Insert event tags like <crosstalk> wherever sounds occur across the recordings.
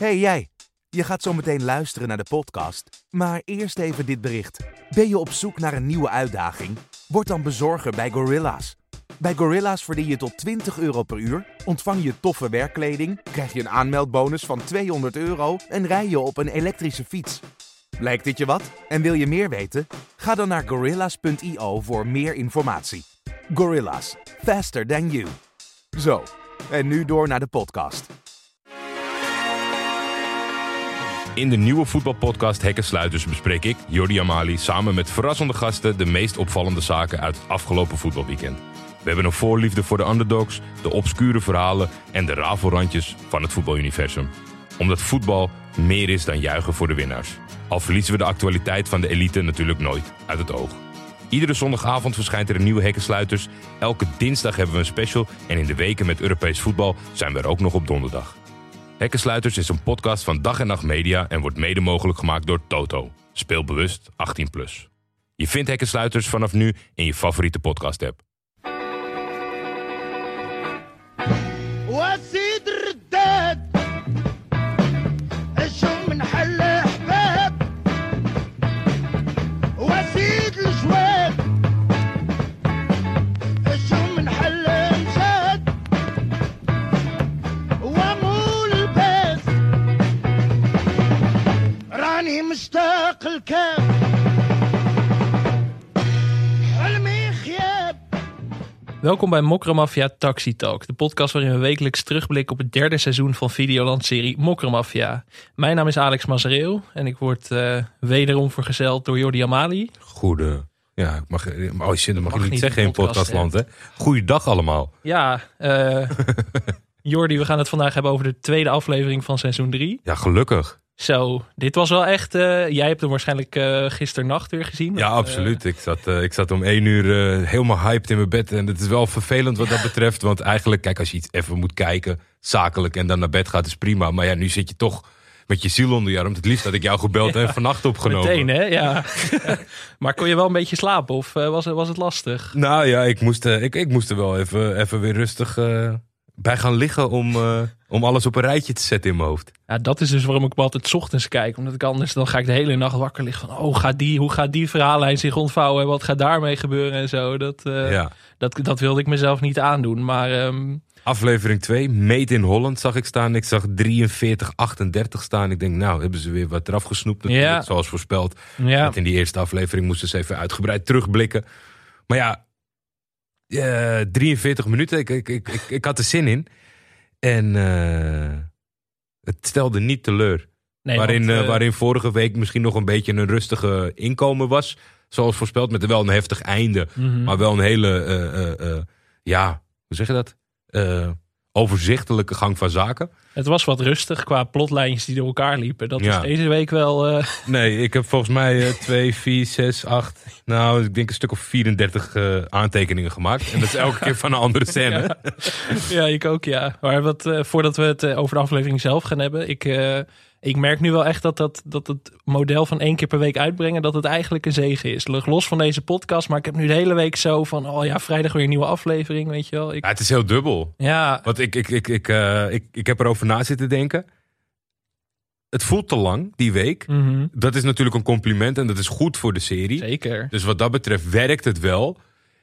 hey jij, je gaat zo meteen luisteren naar de podcast. Maar eerst even dit bericht. Ben je op zoek naar een nieuwe uitdaging? Word dan bezorger bij Gorilla's. Bij Gorilla's verdien je tot 20 euro per uur, ontvang je toffe werkkleding, krijg je een aanmeldbonus van 200 euro en rij je op een elektrische fiets. Lijkt dit je wat? En wil je meer weten? Ga dan naar gorillas.io voor meer informatie. Gorillas, faster than you. Zo, en nu door naar de podcast. In de nieuwe voetbalpodcast Hekkensluiters bespreek ik, Jordi Amali, samen met verrassende gasten de meest opvallende zaken uit het afgelopen voetbalweekend. We hebben een voorliefde voor de underdogs, de obscure verhalen en de rafelrandjes van het voetbaluniversum. Omdat voetbal meer is dan juichen voor de winnaars. Al verliezen we de actualiteit van de elite natuurlijk nooit uit het oog. Iedere zondagavond verschijnt er een nieuwe Hekkensluiters. Elke dinsdag hebben we een special en in de weken met Europees voetbal zijn we er ook nog op donderdag. Hekkensluiters is een podcast van Dag en Nacht Media en wordt mede mogelijk gemaakt door Toto. Speel bewust 18+. Je vindt Hekkensluiters vanaf nu in je favoriete podcast app. مشتاق الكاف حلمي خياب Welkom bij Mokromafia Taxi Talk, de podcast waarin we wekelijks terugblikken op het derde seizoen van Videoland-serie Mokromafia. Mijn naam is Alex Mazereel en ik word eh, wederom vergezeld door Jordi Amali. Goede. Ja, ik mag, oh shit, dat mag, Mag je niet niet zeggen in in podcast, podcastland, hè? Goeiedag allemaal. Ja, eh <laughs> Jordi, we gaan het vandaag hebben over de tweede aflevering van seizoen 3. Ja, gelukkig. Zo, dit was wel echt, eh, jij hebt hem waarschijnlijk eh gisternacht weer gezien. Ja, Of, absoluut. Ik zat, eh, ik zat om één uur eh, helemaal hyped in mijn bed. En het is wel vervelend wat dat <laughs> betreft. Want eigenlijk, kijk, als je iets even moet kijken, zakelijk, en dan naar bed gaat, is prima. Maar ja, nu zit je toch met je ziel onder je arm. Het liefst had ik jou gebeld <laughs> en vannacht eh, opgenomen. Meteen, hè? Ja. <laughs> maar kon je wel een beetje slapen of eh, was, het- was het lastig? Nou ja, ik moest, eh, ik, ik moest er wel even, even weer rustig eh, bij gaan liggen om, eh, om alles op een rijtje te zetten in mijn hoofd. Ja, dat is dus waarom ik hem altijd 's ochtends kijk. Omdat ik anders, dan ga ik de hele nacht wakker liggen van... Oh, gaat die, hoe gaat die verhaallijn zich ontvouwen? En wat gaat daarmee gebeuren en zo? Dat, eh, Ja. dat, dat wilde ik mezelf niet aandoen. Maar ehm, Aflevering 2, Made in Holland zag ik staan. Ik zag 43, 38 staan. Ik denk, nou, hebben ze weer wat eraf gesnoept Ja. zoals voorspeld. ja, Want in die eerste aflevering moesten ze even uitgebreid terugblikken. Maar ja, eh, 43 minuten, ik, ik, ik, ik, ik had er zin in. En eh, het stelde niet teleur. nee, waarin, want, eh, eh, waarin vorige week misschien nog een beetje een rustige inkomen was. Zoals voorspeld, met wel een heftig einde. mhm. Maar wel een hele, ja, hoe zeg je dat? Overzichtelijke gang van zaken. Het was wat rustig qua plotlijntjes die door elkaar liepen. Dat Ja. is deze week wel... eh, Nee, ik heb volgens mij eh 2, 4, 6, 8, nou, ik denk een stuk of 34 eh, aantekeningen gemaakt. En dat is elke keer van een andere scène. <laughs> ja, ik ook, ja. Maar wat, eh, voordat we het over de aflevering zelf gaan hebben... Ik, ik merk nu wel echt dat, dat, dat het model van één keer per week uitbrengen... dat het eigenlijk een zegen is. Los van deze podcast, maar ik heb nu de hele week zo van... oh ja, vrijdag weer een nieuwe aflevering, weet je wel. Ik, Ja, het is heel dubbel. ja, Want ik, ik, ik, ik, eh, ik, ik heb erover na zitten denken. Het voelt te lang, die week. mhm, Dat is natuurlijk een compliment en dat is goed voor de serie. zeker. Dus wat dat betreft werkt het wel.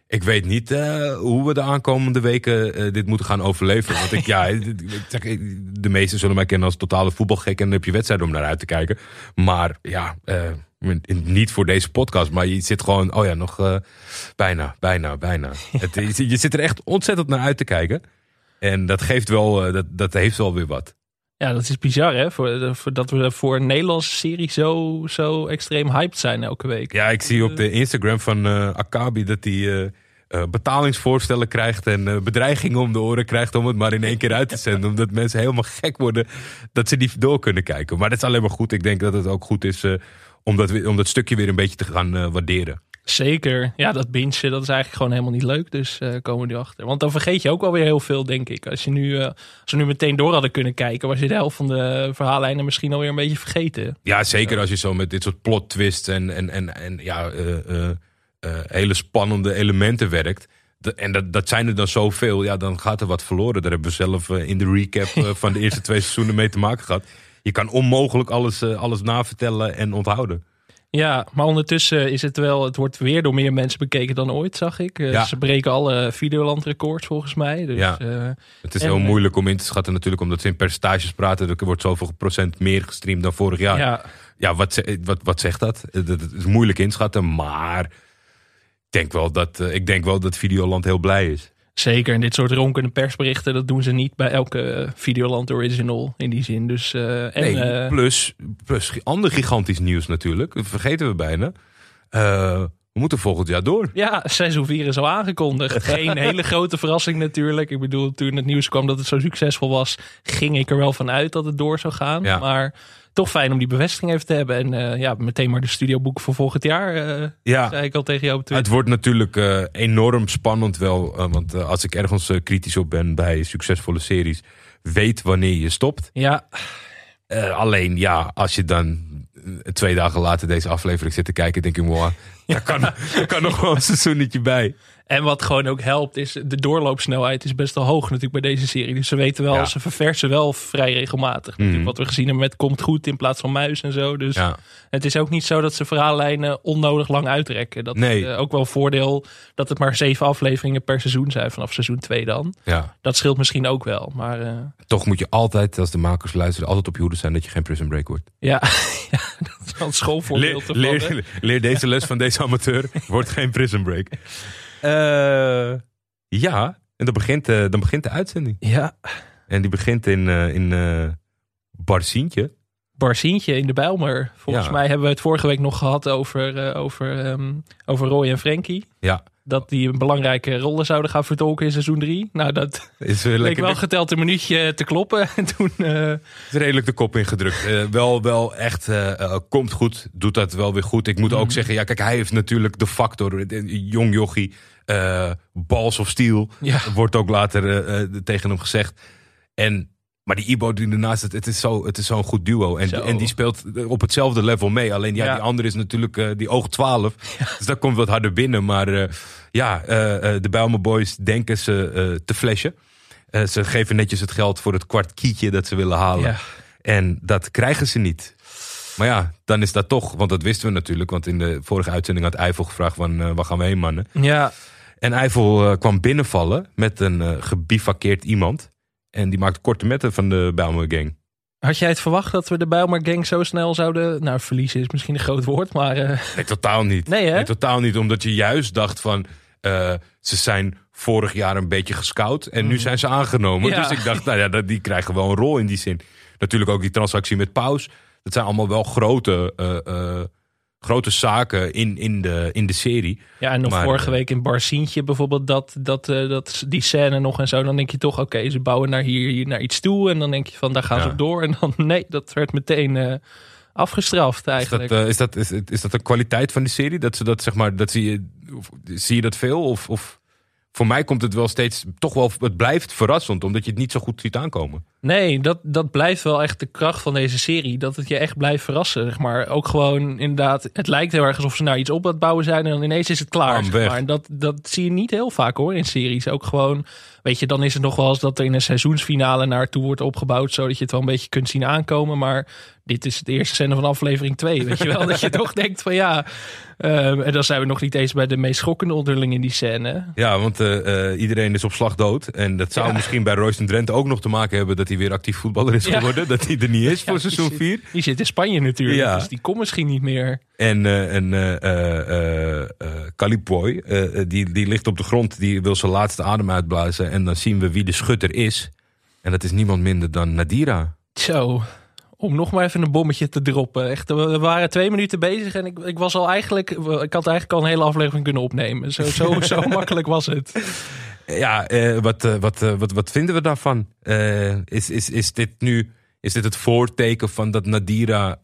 Ik weet niet eh, hoe we de aankomende weken eh, dit moeten gaan overleven. Want ik, ja, <laughs> de meesten zullen mij kennen als totale voetbalgek. En dan heb je wedstrijden om naar uit te kijken. Maar ja, eh, niet voor deze podcast. Maar je zit gewoon, oh ja, nog bijna, bijna, bijna. <laughs> Het, is- je zit er echt ontzettend naar uit te kijken. En dat geeft wel, dat, dat heeft wel weer wat. Ja, dat is bizar hè, voor, voor, dat we voor een Nederlandse serie zo, zo extreem hyped zijn elke week. Ja, ik zie op de Instagram van eh Akabi dat hij eh, eh, betalingsvoorstellen krijgt en eh, bedreigingen om de oren krijgt om het maar in één keer uit te zenden. <laughs> Omdat mensen helemaal gek worden dat ze niet door kunnen kijken. Maar dat is alleen maar goed. Ik denk dat het ook goed is eh, om, dat, om dat stukje weer een beetje te gaan eh, waarderen. Zeker. Ja, dat bingen, dat is eigenlijk gewoon helemaal niet leuk. Dus eh, komen we achter. Want dan vergeet je ook alweer heel veel, denk ik. Als, je nu, eh, als we nu meteen door hadden kunnen kijken, was je de helft van de verhaallijnen misschien alweer een beetje vergeten. Ja, zeker als je zo met dit soort plot twists en, en, en, en ja, eh, hele spannende elementen werkt. De- en dat, dat zijn er dan zoveel, ja, dan gaat er wat verloren. Daar hebben we zelf in de recap van de eerste twee seizoenen mee te maken gehad. je kan onmogelijk alles, alles navertellen en onthouden. Ja, maar ondertussen is het wel, het wordt weer door meer mensen bekeken dan ooit, zag ik. Eh, Ja. Ze breken alle Videoland-records volgens mij. Dus, Ja. eh, Het is En, heel eh, moeilijk om in te schatten natuurlijk, omdat ze in percentages praten. Er wordt zoveel procent meer gestreamd dan vorig jaar. ja. Ja, wat, wat, wat zegt dat? Dat dat is moeilijk inschatten, maar ik denk wel dat, ik denk wel dat Videoland heel blij is. Zeker, en dit soort ronkende persberichten, dat doen ze niet bij elke eh, Videoland Original in die zin. Dus, eh, en, Nee, eh, plus, plus ander gigantisch nieuws natuurlijk. Dat vergeten we bijna. We moeten volgend jaar door. ja, seizoen 4 is al aangekondigd. <laughs> Geen hele grote verrassing natuurlijk. Ik bedoel, toen het nieuws kwam dat het zo succesvol was, ging ik er wel van uit dat het door zou gaan. Ja. Maar toch fijn om die bevestiging even te hebben. En eh, ja, meteen maar de studioboeken voor volgend jaar, eh, Ja, zei ik al tegen jou het wordt natuurlijk eh, enorm spannend wel. want als ik ergens kritisch op ben bij succesvolle series, weet wanneer je stopt. Ja, alleen ja, als je dan twee dagen later deze aflevering zit te kijken, denk ik, wow, daar, kan, daar kan nog wel een seizoenetje bij. En wat gewoon ook helpt, is de doorloopsnelheid is best wel hoog natuurlijk bij deze serie. Dus ze weten wel, Ja. ze verversen wel vrij regelmatig. Mhm. Wat we gezien hebben met Komt Goed in plaats van Muis en zo. Dus Ja. het is ook niet zo dat ze verhaallijnen onnodig lang uitrekken. Dat Nee. is eh, ook wel een voordeel dat het maar zeven afleveringen per seizoen zijn, vanaf seizoen 2 dan. Ja. Dat scheelt misschien ook wel. Maar eh, Toch moet je altijd, als de makers luisteren, altijd op je hoede zijn dat je geen prison break wordt. ja, <laughs> ja, een schoolvoorbeeld Leer, hè? leer, leer deze les van deze amateur. Wordt geen prison break. Eh, ja, en dan begint, eh, dan begint de uitzending. Ja, En die begint in, eh in eh Barsientje. Barsientje in de Bijlmer. Volgens Ja. mij hebben we het vorige week nog gehad over, over, ehm, over Roy en Frankie. Ja, Dat die een belangrijke rollen zouden gaan vertolken in seizoen 3. Nou, dat is, eh, leek wel geteld een minuutje te kloppen. <laughs> En toen, eh, is redelijk de kop ingedrukt. Eh, wel, wel echt, eh, komt goed. Doet dat wel weer goed. Ik moet Mhm. ook zeggen, ja, kijk, hij heeft natuurlijk de factor. Jong jochie, balls of steel. ja, Wordt ook later tegen hem gezegd. En, maar die Ibo die ernaast zit, het is zo- het is zo'n goed duo. En, Zo. en die speelt op hetzelfde level mee. Alleen ja, Ja. die andere is natuurlijk eh, die oog 12. Dus dat komt wat harder binnen. Maar eh, ja, eh, de Bijlmer Boys denken ze te flashen. Ze geven netjes het geld voor het kwart kietje dat ze willen halen. ja. En dat krijgen ze niet. Maar ja, dan is dat toch, want dat wisten we natuurlijk. Want in de vorige uitzending had Eiffel gevraagd van, waar gaan we heen mannen? ja, En Eiffel kwam binnenvallen met een gebivakkeerd iemand. En die maakte korte metten van de Bijlmer Gang. Had jij het verwacht dat we de Bijlmer Gang zo snel zouden... Nou, verliezen is misschien een groot woord, maar... eh, Nee, totaal niet. Nee, hè? totaal niet. Omdat je juist dacht van, eh, ze zijn vorig jaar een beetje gescout. En nu zijn ze aangenomen. Mm. Ja. Dus ik dacht, nou ja, die krijgen wel een rol in die zin. Natuurlijk ook die transactie met Paus. Dat zijn allemaal wel grote, eh, grote zaken in, in, de, in de serie. ja, en nog Maar, vorige eh, week in Barsientje bijvoorbeeld dat, dat, eh, dat, die scène nog en zo. Dan denk je toch, oké, ze bouwen naar hier, hier naar iets toe. En dan denk je van, daar gaan ze op door. En dan, <laughs> nee, dat werd meteen eh, afgestraft Is dat, eigenlijk. is, dat, is, is dat een kwaliteit van die serie? Dat ze dat zeg maar, dat zie je, zie je dat veel? Of, of voor mij komt het wel steeds, toch wel, het blijft verrassend, omdat je het niet zo goed ziet aankomen. Nee, dat, dat blijft wel echt de kracht van deze serie. Dat het je echt blijft verrassen. Zeg maar. Ook gewoon inderdaad, het lijkt heel erg alsof ze nou iets op aan het bouwen zijn. En dan ineens is het klaar. Zeg maar. En dat, dat zie je niet heel vaak hoor in series. Ook gewoon, weet je, dan is het nog wel eens dat er in een seizoensfinale naartoe wordt opgebouwd. Zodat je het wel een beetje kunt zien aankomen. Maar dit is de eerste scène van aflevering 2. Weet je wel, dat je <laughs> toch denkt van ja. ehm, en dan zijn we nog niet eens bij de meest schokkende onderling in die scène. Ja, want eh, eh, iedereen is op slag dood. En dat zou Ja. misschien bij Royston Drenthe ook nog te maken hebben dat hij weer actief voetballer is Ja. geworden. Dat hij er niet is <laughs> voor Ja, seizoen die 4. Die zit in Spanje natuurlijk. Ja. Dus die komt misschien niet meer. En, eh en eh, die, die ligt op de grond, die wil zijn laatste adem uitblazen. En dan zien we wie de schutter is. En dat is niemand minder dan Nadira. Zo, om nog maar even een bommetje te droppen. Echt, we waren twee minuten bezig en ik, ik was al eigenlijk... Ik had eigenlijk al een hele aflevering kunnen opnemen. Zo, zo, <laughs> zo makkelijk was het. Ja, eh, wat, eh, wat, eh, wat, wat vinden we daarvan? Is, is, is dit nu is dit het voorteken van dat Nadira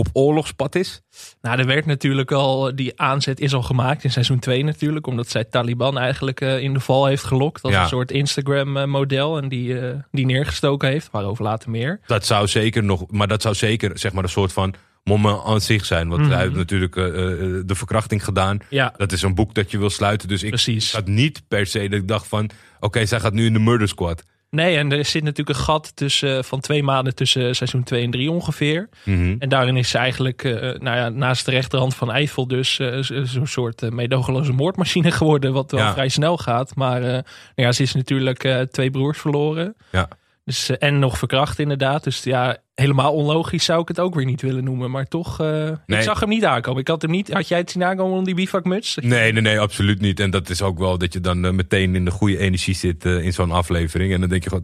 op oorlogspad is? Nou, er werd natuurlijk al... Die aanzet is al gemaakt in seizoen 2 natuurlijk. Omdat zij Taliban eigenlijk eh, in de val heeft gelokt. Als Ja. een soort Instagram-model. En die, eh, die neergestoken heeft. Waarover later meer. Dat zou zeker nog, maar dat zou zeker zeg maar een soort van moment aan zich zijn. Want Mhm. hij heeft natuurlijk eh, eh, de verkrachting gedaan. Ja, Dat is een boek dat je wil sluiten. Dus ik precies. had niet per se dat ik dacht van, oké, zij gaat nu in de murder squad. Nee, en er zit natuurlijk een gat tussen, van twee maanden tussen seizoen 2 en 3 ongeveer. Mhm. En daarin is ze eigenlijk, eh, nou ja, naast de rechterhand van Eiffel dus eh, zo- zo'n soort uh, meedogenloze moordmachine <laughs> geworden, wat wel Ja. vrij snel gaat. Maar eh, nou ja, ze is natuurlijk eh, twee broers verloren. Ja. Dus, eh, en nog verkracht inderdaad. Dus ja, helemaal onlogisch zou ik het ook weer niet willen noemen. Maar toch, eh, Nee. ik zag hem niet aankomen. Ik had hem niet, had jij het zien aankomen om die bivakmuts? Nee, nee, nee, absoluut niet. En dat is ook wel dat je dan eh, meteen in de goede energie zit in zo'n aflevering. En dan denk je, God,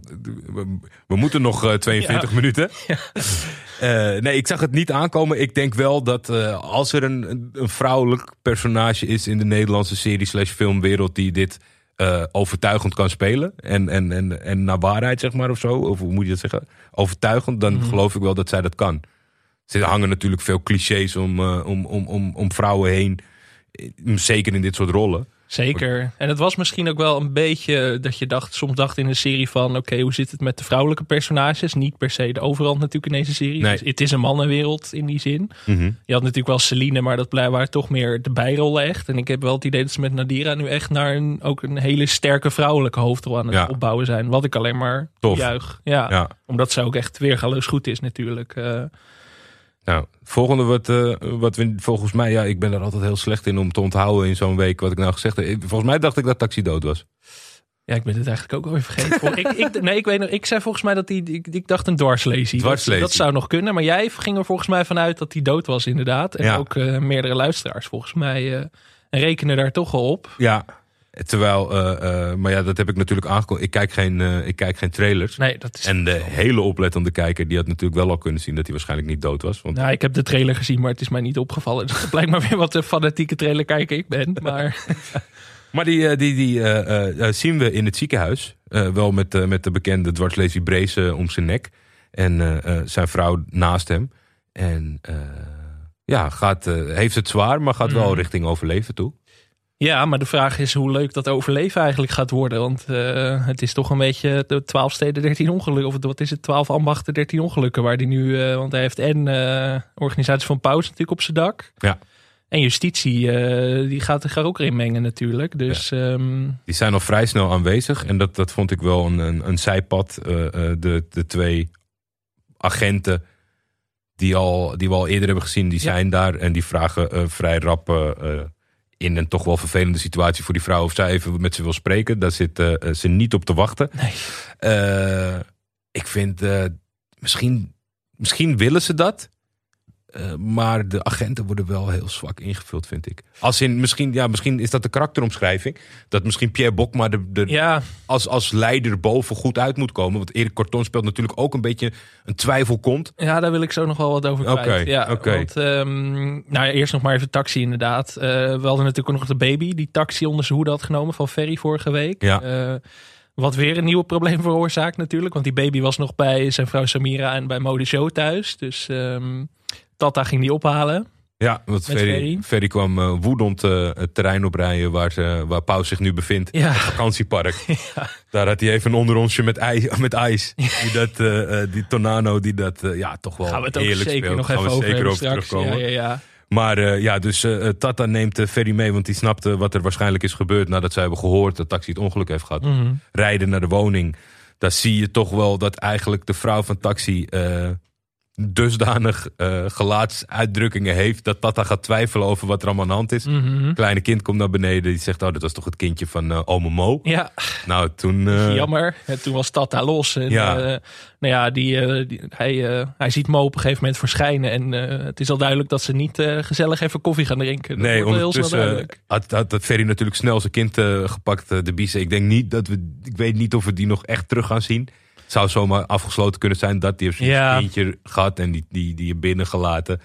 we, we moeten nog eh, 42 <laughs> minuten. Nee, ik zag het niet aankomen. Ik denk wel dat als er een, een vrouwelijk personage is in de Nederlandse serie slash filmwereld die dit eh, overtuigend kan spelen. En, en, en, en naar waarheid, zeg maar, of zo. Of hoe moet je dat zeggen? Overtuigend, dan geloof ik wel dat zij dat kan. Er hangen natuurlijk veel clichés om, eh, om, om, om, om vrouwen heen. Eh, Zeker in dit soort rollen. Zeker. En het was misschien ook wel een beetje dat je dacht, soms dacht in een serie van, oké, hoe zit het met de vrouwelijke personages? Niet per se de overhand natuurlijk in deze serie. Nee. Dus het is een mannenwereld in die zin. Je had natuurlijk wel Celine, maar dat waren toch meer de bijrollen echt. En ik heb wel het idee dat ze met Nadira nu echt naar een, ook een hele sterke vrouwelijke hoofdrol aan het Ja. opbouwen zijn. Wat ik alleen maar Tof. juich. Ja, Ja. omdat ze ook echt weergaloos goed is natuurlijk. Eh, Nou, volgende wat, eh, wat we volgens mij, ja, ik ben er altijd heel slecht in om te onthouden in zo'n week wat ik nou gezegd heb. Volgens mij dacht ik dat Taxi dood was. ja, ik ben het eigenlijk ook alweer vergeten. Ik, ik, nee, ik weet nog, ik zei volgens mij dat hij, ik, ik dacht een dwarslazy. Dwarslazy. Dat, dat zou nog kunnen, maar jij ging er volgens mij vanuit dat hij dood was inderdaad. En Ja. ook eh, meerdere luisteraars volgens mij eh, rekenen daar toch wel op. Ja. Terwijl, eh, eh, maar ja, dat heb ik natuurlijk aangekondigd. Ik kijk geen, eh, ik kijk geen trailers. Nee, dat is... En de hele oplettende kijker, die had natuurlijk wel al kunnen zien dat hij waarschijnlijk niet dood was. Want Nou, ik heb de trailer gezien, maar het is mij niet opgevallen. <laughs> Dus maar weer wat een fanatieke trailer kijker ik ben. Maar <laughs> Maar die, die, die zien we in het ziekenhuis. Wel met, met de bekende dwarslazy brace eh, om zijn nek. En zijn vrouw naast hem. En ja, gaat, heeft het zwaar, maar gaat wel Mhm. richting overleven toe. Ja, maar de vraag is hoe leuk dat overleven eigenlijk gaat worden. Want eh, het is toch een beetje de 12 steden 13 ongelukken. Of wat is het, 12 ambachten 13 ongelukken. Waar die nu, eh, want hij heeft en eh, organisatie van Paus natuurlijk op zijn dak. Ja. En justitie, die gaat er ook in mengen natuurlijk. Dus ehm, Die zijn al vrij snel aanwezig. En dat, dat vond ik wel een, een, een zijpad. De, de twee agenten die, al, die we al eerder hebben gezien, die Ja. zijn daar. En die vragen vrij rap in een toch wel vervelende situatie voor die vrouw... of zij even met ze wil spreken. Daar zit eh, eh, ze niet op te wachten. nee. Eh, ik vind, misschien, misschien willen ze dat. Eh, maar de agenten worden wel heel zwak ingevuld, vind ik. Als in, misschien, ja, misschien is dat de karakteromschrijving. Dat misschien Pierre Bokma de, de, Ja, als, als leider boven goed uit moet komen. Want Erik Corton speelt natuurlijk ook een beetje een twijfelkont. Ja, daar wil ik zo nog wel wat over kwijt. Oké, ja, oké. Want, ehm, nou ja, eerst nog maar even taxi inderdaad. Eh, we hadden natuurlijk ook nog de baby die taxi onder zijn hoede had genomen van Ferry vorige week. Ja. Eh, wat weer een nieuw probleem <laughs> veroorzaakt natuurlijk. Want die baby was nog bij zijn vrouw Samira en bij Mode Show thuis. Dus ehm, Tata ging die ophalen. Ja, want Ferry, Ferry. Kwam eh, woedend eh, het terrein oprijden waar, ze, waar Paus zich nu bevindt. Ja. Het vakantiepark. <laughs> Daar had hij even een onderonsje <laughs> met ijs. Met ijs. Die, dat, eh, die Tornado die dat ja, toch wel Gaan we het ook heerlijk zeker speelt. nog Gaan even we over zeker over straks. terugkomen. Ja, ja, ja. Maar ja, dus Tata neemt Ferry mee, want die snapte wat er waarschijnlijk is gebeurd nadat zij hebben gehoord dat Taxi het ongeluk heeft gehad. Mhm. Rijden naar de woning. Daar zie je toch wel dat eigenlijk de vrouw van Taxi dusdanig eh, gelaatsuitdrukkingen heeft dat Tata gaat twijfelen over wat er allemaal aan de hand is. Mhm. Kleine kind komt naar beneden, die zegt, oh, dat was toch het kindje van ome Mo. Ja, Nou, toen... eh, jammer. En toen was Tata los. En, Ja. nou ja, die, die- hij, hij ziet Mo op een gegeven moment verschijnen. En het is al duidelijk dat ze niet gezellig even koffie gaan drinken. Dat Nee, ondertussen had, had, had Ferry natuurlijk snel zijn kind gepakt, de biezen. Ik denk niet dat we, ik weet niet of we die nog echt terug gaan zien. Het zou zomaar afgesloten kunnen zijn dat die heeft zo'n Ja. kindje gehad en die, die, die je binnengelaten.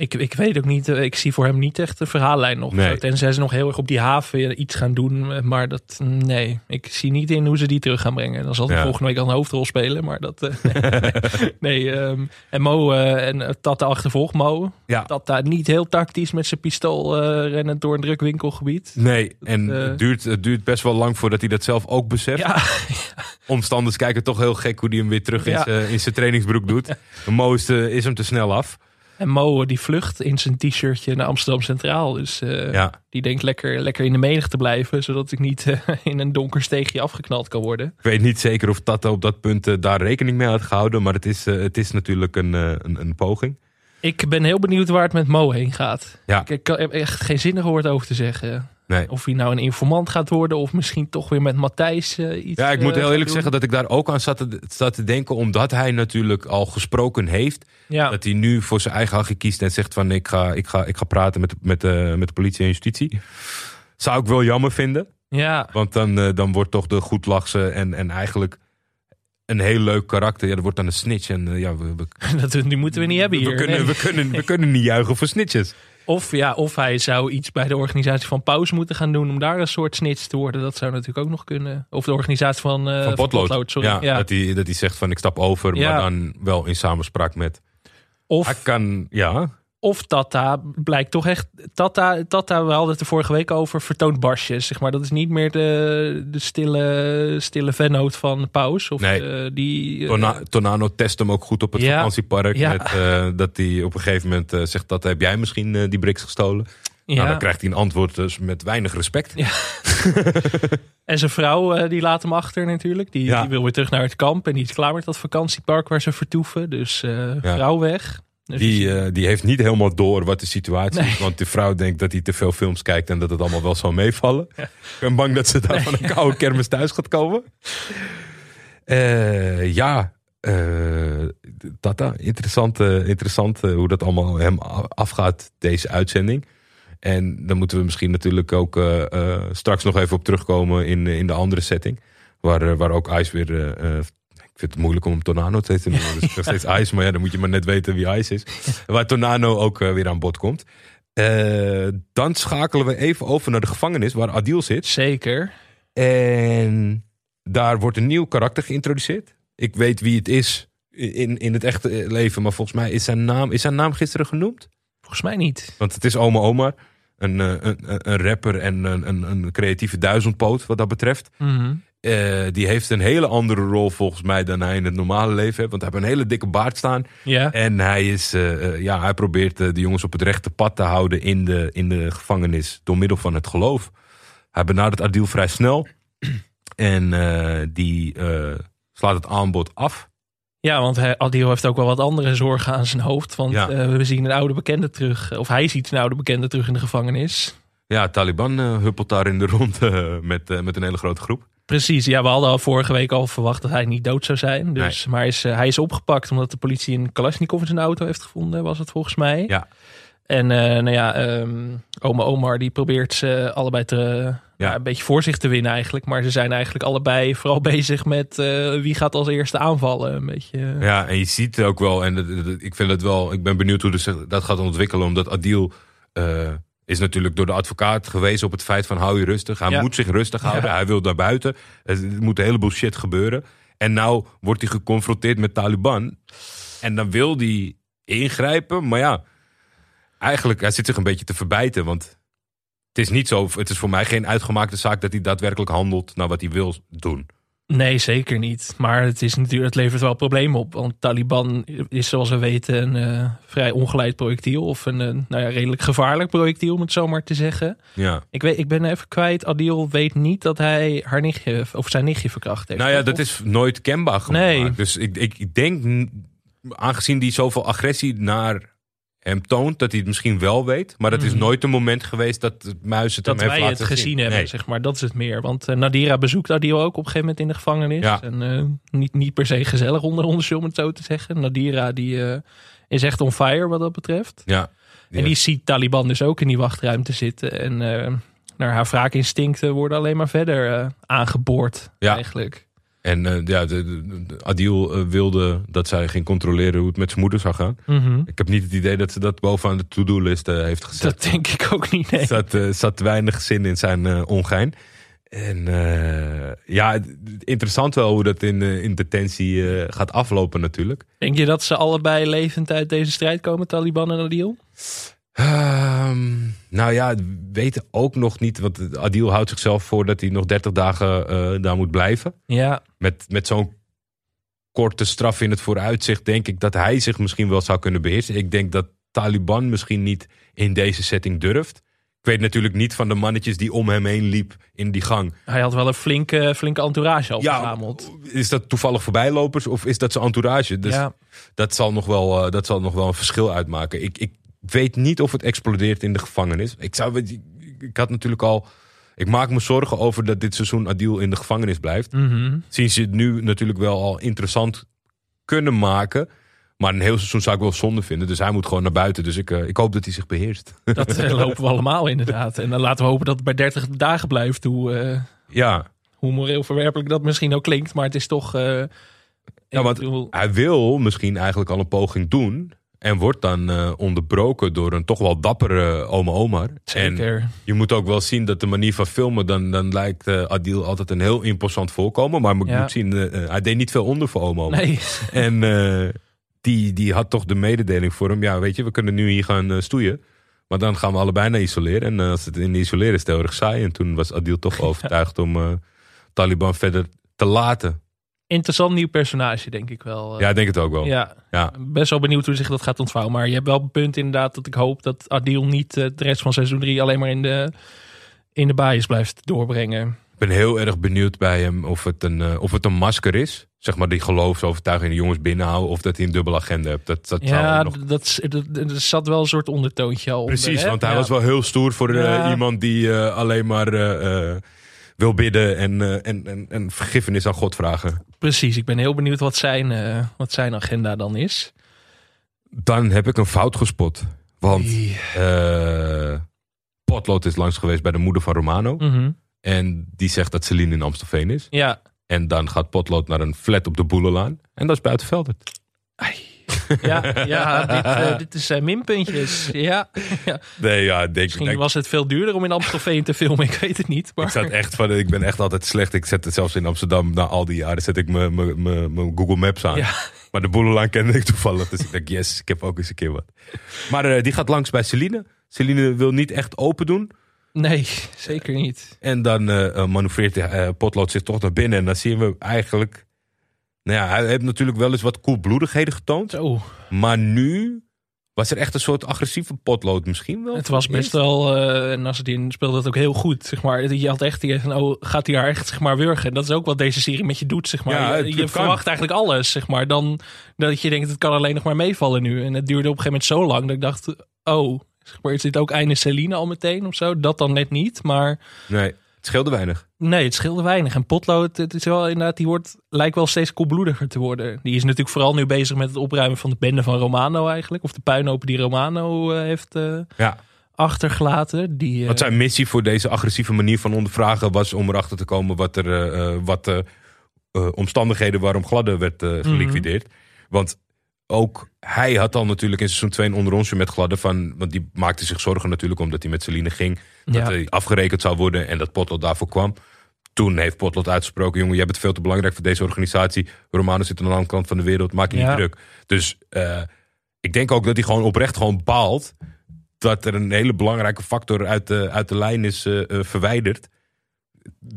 Ik, ik weet ook niet, eh, ik zie voor hem niet echt een verhaallijn nog. Nee. Tenzij ze nog heel erg op die haven iets gaan doen. eh, Maar dat, nee, ik zie niet in hoe ze die terug gaan brengen. Dan zal hij Ja. volgende week al een hoofdrol spelen. Maar dat, eh, <laughs> nee. nee ehm, en Mo en Tata achtervolgt Mo. Ja. Tata niet heel tactisch met zijn pistool eh, rennend door een druk winkelgebied. Nee, en het, duurt, het duurt best wel lang voordat hij dat zelf ook beseft. Ja, <laughs> Omstanders kijken toch heel gek hoe hij hem weer terug in zijn- in zijn trainingsbroek doet. <laughs> Mo is, is hem te snel af. En Mo die vlucht in zijn t-shirtje naar Amsterdam Centraal. Dus eh, Ja, die denkt lekker, lekker in de menigte te blijven. Zodat ik niet eh, <laughs> in een donker steegje afgeknald kan worden. ik weet niet zeker of Tata op dat punt eh, daar rekening mee had gehouden. Maar het is, het is natuurlijk een, een, een poging. Ik ben heel benieuwd waar het met Mo heen gaat. Ja. Ik, ik heb echt geen zinnig woord over te zeggen. Nee. Of hij nou een informant gaat worden. Of misschien toch weer met Matthijs eh, iets Ja, ik moet eh, heel eerlijk doen. zeggen dat ik daar ook aan zat te, zat te denken. Omdat hij natuurlijk al gesproken heeft. Ja, Dat hij nu voor zijn eigen hachje kiest en zegt van ik ga, ik ga, ik ga praten met, met, eh, met de politie en justitie. Zou ik wel jammer vinden. ja, Want dan, dan wordt toch de goedlachse en, en eigenlijk een heel leuk karakter. Ja, dat wordt dan een snitch. En eh, ja, we, we, <laughs> dat, die moeten we niet hebben hier. we, kunnen, Nee. we, kunnen, we kunnen niet juichen voor snitches. Of, ja, of hij zou iets bij de organisatie van Paus moeten gaan doen om daar een soort snitch te worden. Dat zou natuurlijk ook nog kunnen. Of de organisatie van, eh Van potlood. sorry. ja, Ja. Dat, hij, dat hij zegt van ik stap over. Ja. Maar dan wel in samenspraak met... Hij Of, kan, ja... of Tata blijkt toch echt. Tata, Tata, we hadden het er vorige week over, vertoont barsjes. Zeg maar. Dat is niet meer de, de stille, stille vennoot van Paus. Of Nee. eh, die, Tonano test hem ook goed op het Ja. vakantiepark. Ja. Met, eh, dat hij op een gegeven moment zegt dat heb jij misschien die bricks gestolen. ja. Nou, dan krijgt hij een antwoord dus met weinig respect. Ja. <laughs> En zijn vrouw, die laat hem achter natuurlijk. Die, wil weer terug naar het kamp. En die is klaar met dat vakantiepark waar ze vertoeven. Dus vrouw weg. Die, eh, die heeft niet helemaal door wat de situatie Nee. is. Want de vrouw denkt dat hij te veel films kijkt en dat het allemaal wel zal meevallen. Ik ben bang dat ze daar van een koude kermis thuis gaat komen. Eh, ja, eh, Tata, interessant, interessant hoe dat allemaal hem afgaat, deze uitzending. En dan moeten we misschien natuurlijk ook straks nog even op terugkomen in, in de andere setting. Waar, waar ook Ice weer... ik vind het moeilijk om Tornado te noemen. Dus ik zeg steeds Ice, maar ja, dan moet je maar net weten wie Ice is. Waar Tornado ook eh, weer aan bod komt. Eh, dan schakelen we even over naar de gevangenis waar Adil zit. Zeker. En daar wordt een nieuw karakter geïntroduceerd. Ik weet wie het is in, in het echte leven, maar volgens mij is zijn naam, is zijn naam gisteren genoemd. Volgens mij niet. Want het is Oma Omar, een, eh, een, een rapper en een, een, een creatieve duizendpoot wat dat betreft. Mhm. Eh, die heeft een hele andere rol volgens mij dan hij in het normale leven heeft. Want hij heeft een hele dikke baard staan. Ja. En hij, is, eh, eh, ja, hij probeert de jongens op het rechte pad te houden in de, in de gevangenis. Door middel van het geloof. Hij benadert Adil vrij snel. <clears throat> En die slaat het aanbod af. Ja, want hij, Adil heeft ook wel wat andere zorgen aan zijn hoofd. Want Ja. we zien een oude bekende terug. Of hij ziet een oude bekende terug in de gevangenis. Ja, Taliban huppelt daar in de rond <laughs> met, met een hele grote groep. Precies, ja, we hadden al vorige week al verwacht dat hij niet dood zou zijn. Dus, Maar hij is, eh, hij is opgepakt omdat de politie een Kalashnikov in zijn auto heeft gevonden, was het volgens mij. Ja. En eh, nou ja, ehm, oma Omar die probeert ze allebei te, ja, een beetje voor zich te winnen eigenlijk. Maar ze zijn eigenlijk allebei vooral <laughs> bezig met eh, wie gaat als eerste aanvallen. Een beetje. Ja, en je ziet ook wel, en dat- dat- ik vind het wel, ik ben benieuwd hoe de- dat gaat ontwikkelen. Omdat Adil is natuurlijk door de advocaat gewezen op het feit van hou je rustig. Hij Ja. moet zich rustig houden, Ja. hij wil daar buiten. Er moet een heleboel shit gebeuren. En nou wordt hij geconfronteerd met Taliban. En dan wil hij ingrijpen, maar ja, eigenlijk, hij zit zich een beetje te verbijten. Want het is niet zo, het is voor mij geen uitgemaakte zaak dat hij daadwerkelijk handelt naar wat hij wil doen. Nee, zeker niet. Maar het, is natuurlijk, het levert wel problemen op. Want Taliban is zoals we weten een eh, vrij ongeleid projectiel. Of een eh, nou ja, redelijk gevaarlijk projectiel, om het zo maar te zeggen. Ja. Ik, weet, ik ben even kwijt. Adil weet niet dat hij haar nichtje, of zijn nichtje verkracht heeft. Nou ja, Of- dat is nooit kenbaar gemaakt. Nee. Dus ik, ik, denk, aangezien die zoveel agressie naar hem toont, dat hij het misschien wel weet. Maar dat is Mhm. nooit een moment geweest dat het muis het dat hem heeft wij het laten gezien zien. hebben, Nee. zeg maar. Dat is het meer. Want eh, Nadira bezoekt Adil ook op een gegeven moment in de gevangenis. Ja. En eh, niet, niet per se gezellig onder ons, om het zo te zeggen. Nadira die, eh, is echt on fire wat dat betreft. Ja. En die ziet Taliban dus ook in die wachtruimte zitten. En eh naar haar wraakinstincten worden alleen maar verder eh, aangeboord Ja. eigenlijk. En eh, ja, de, de- de- Adil eh, wilde dat zij ging controleren hoe het met zijn moeder zou gaan. Mhm. Ik heb niet het idee dat ze dat bovenaan de to-do-list eh, heeft gezet. Dat denk ik ook niet. Nee. Er zat, zat weinig zin in zijn ongein. En ja, interessant wel hoe dat in, in detentie gaat aflopen natuurlijk. Denk je dat ze allebei levend uit deze strijd komen, Taliban en Adil? Ehm, nou ja, we weten ook nog niet. Want Adil houdt zichzelf voor dat hij nog 30 dagen eh, daar moet blijven. Ja, Met, met zo'n korte straf in het vooruitzicht, denk ik dat hij zich misschien wel zou kunnen beheersen. Ik denk dat Taliban misschien niet in deze setting durft. Ik weet natuurlijk niet van de mannetjes die om hem heen liep in die gang. Hij had wel een flinke, flinke entourage Ja, verzameld. is dat toevallig voorbijlopers of is dat zijn entourage? Dus ja. dat, zal nog wel, eh, dat zal nog wel een verschil uitmaken. Ik, ik weet niet of het explodeert in de gevangenis. Ik, zou, ik, had natuurlijk al... Ik maak me zorgen over dat dit seizoen Adil in de gevangenis blijft. Mhm. Zien ze het nu natuurlijk wel al interessant kunnen maken. Maar een heel seizoen zou ik wel zonde vinden. Dus hij moet gewoon naar buiten. Dus ik, eh, ik hoop dat hij zich beheerst. Dat eh, <laughs> lopen we allemaal inderdaad. En dan laten we hopen dat het bij 30 dagen blijft. Hoe, eh, ja, hoe moreel verwerpelijk dat misschien ook klinkt. Maar het is toch... Ja, want bedoel, hij wil misschien eigenlijk al een poging doen. En wordt dan eh, onderbroken door een toch wel dappere oma Omar. En zeker. je moet ook wel zien dat de manier van filmen... dan, dan lijkt eh, Adil altijd een heel imposant voorkomen. Maar Ja. moet zien, eh, hij deed niet veel onder voor oma Omar. Nee, <laughs> En die, die had toch de mededeling voor hem. Ja, weet je, we kunnen nu hier gaan stoeien. Maar dan gaan we allebei naar isoleren. En als het in isoleren is, het heel erg saai. En toen was Adil toch <laughs> overtuigd om Taliban verder te laten. Interessant nieuw personage denk ik wel. eh. Ja, ik denk het ook wel. ja. Ja. Best wel benieuwd hoe zich dat gaat ontvouwen. Maar je hebt wel een punt inderdaad dat ik hoop dat Adil niet eh, de rest van seizoen 3 alleen maar in de, in de baaiers blijft doorbrengen. Ik ben heel erg benieuwd bij hem of het een, eh, of het een masker is. Zeg maar die geloofsovertuiging de jongens binnenhouden. Of dat hij een dubbele agenda hebt. Dat, dat zou Ja, nog... dat, dat, er zat wel een soort ondertoontje al Precies, onder, want hij Ja. was wel heel stoer voor iemand die alleen maar wil bidden en, eh, en, en, en vergiffenis aan God vragen. Precies, ik ben heel benieuwd wat zijn, eh, wat zijn agenda dan is. Dan heb ik een fout gespot. Want eh, Potlood is langs geweest bij de moeder van Romano. Mhm. En die zegt dat Celine in Amstelveen is. Ja, En dan gaat Potlood naar een flat op de Boelenlaan. En dat is buiten Veldert. Ja, ja dit, eh, dit is zijn minpuntjes. Ja. ja. Nee, ja, denk, Misschien denk- was het veel duurder om in Amstelveen te filmen, ik weet het niet. Maar... Ik, zat echt van, ik ben echt altijd slecht. Ik zet het zelfs in Amsterdam na al die jaren zet ik mijn- Google Maps aan. Ja. Maar de Boelenlaan kende ik toevallig. Dus ik dacht, yes, ik heb ook eens een keer wat. Maar eh, die gaat langs bij Celine. Celine wil niet echt open doen. Nee, zeker niet. En dan eh eh, manoeuvreert de eh, potlood zich toch naar binnen. En dan zien we eigenlijk... Nou ja, hij heeft natuurlijk wel eens wat koelbloedigheden getoond. Zo, Maar nu was er echt een soort agressieve potlood misschien wel. het was best wel, en Nasreddin speelde dat ook heel goed, zeg maar. Je had echt die van, oh, gaat hij haar echt, zeg maar, wurgen? Dat is ook wat deze serie met je doet, zeg maar. Ja, je je verwacht eigenlijk alles, zeg maar. Dan dat je denkt, het kan alleen nog maar meevallen nu. En het duurde op een gegeven moment zo lang dat ik dacht, oh, zeg maar, is dit ook einde Celine al meteen of zo? Dat dan net niet, maar... Nee, het scheelde weinig. Nee, het scheelde weinig. En Potlood, het is wel inderdaad, die wordt, lijkt wel steeds koelbloediger te worden. Die is natuurlijk vooral nu bezig met het opruimen van de bende van Romano eigenlijk. Of de puinhopen die Romano eh, heeft eh, Ja. achtergelaten. Die, eh, Wat zijn missie voor deze agressieve manier van ondervragen was om erachter te komen wat er eh, eh, wat de eh, omstandigheden waarom Gladde werd eh, geliquideerd. Want ook hij had al natuurlijk in seizoen 2 een onderonsje met Gladde van, want die maakte zich zorgen natuurlijk omdat hij met Celine ging, dat Ja. hij afgerekend zou worden en dat Potlot daarvoor kwam. Toen heeft Potlot uitgesproken, jongen, jij bent veel te belangrijk voor deze organisatie. Romano zit aan de andere kant van de wereld, maak je Ja. niet druk. Dus eh, ik denk ook dat hij gewoon oprecht gewoon baalt dat er een hele belangrijke factor uit de, uit de lijn is eh, eh, verwijderd.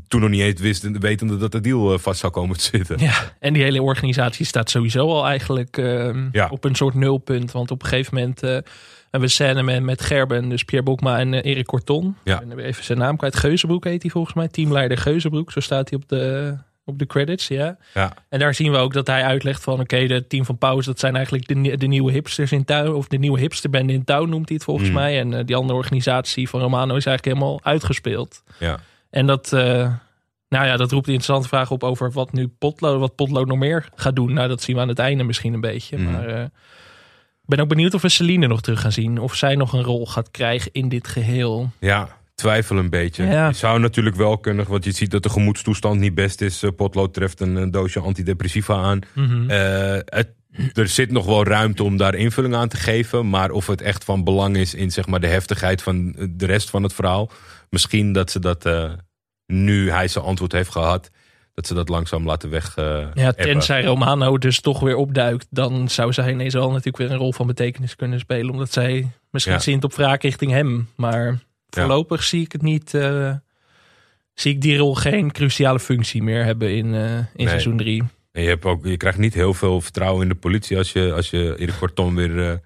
Toen nog niet eens wist, wetende dat de deal eh, vast zou komen te zitten. Ja, en die hele organisatie staat sowieso al eigenlijk ehm, Ja. op een soort nulpunt. Want op een gegeven moment eh, hebben we scène met, met Gerben, dus Pierre Bokma en eh, Erik Corton. Ja. En even zijn naam kwijt. Geuzenbroek heet hij volgens mij. Teamleider Geuzenbroek, zo staat hij op de, op de credits, ja. Ja. En daar zien we ook dat hij uitlegt van... oké, de team van Pauze, dat zijn eigenlijk de, de nieuwe hipsters in touw... of de nieuwe hipsterbende in touw noemt hij het volgens Hmm. mij. En die andere organisatie van Romano is eigenlijk helemaal uitgespeeld. Ja. En dat, eh, nou ja, dat roept een interessante vraag op over wat nu Potlood, wat Potlood nog meer gaat doen. Nou, dat zien we aan het einde misschien een beetje. Mhm. Maar eh, ik ben ook benieuwd of we Celine nog terug gaan zien. Of zij nog een rol gaat krijgen in dit geheel. ja, twijfel een beetje. Ja. Zou natuurlijk wel kunnen, want je ziet dat de gemoedstoestand niet best is. Eh, Potlood treft een, een doosje antidepressiva aan. Mhm. Het, er zit nog wel ruimte om daar invulling aan te geven. Maar of het echt van belang is in zeg maar, de heftigheid van de rest van het verhaal. Misschien dat ze dat eh, nu hij zijn antwoord heeft gehad. Dat ze dat langzaam laten weg. eh, ja, appen. tenzij Romano dus toch weer opduikt, dan zou zij ineens wel natuurlijk weer een rol van betekenis kunnen spelen. Omdat zij misschien Ja. zint op wraak richting hem. Maar voorlopig zie ik het niet. eh, zie ik die rol geen cruciale functie meer hebben in, in Nee. seizoen 3. En je, hebt ook, je krijgt niet heel veel vertrouwen in de politie als je, als je Erik Kortom weer,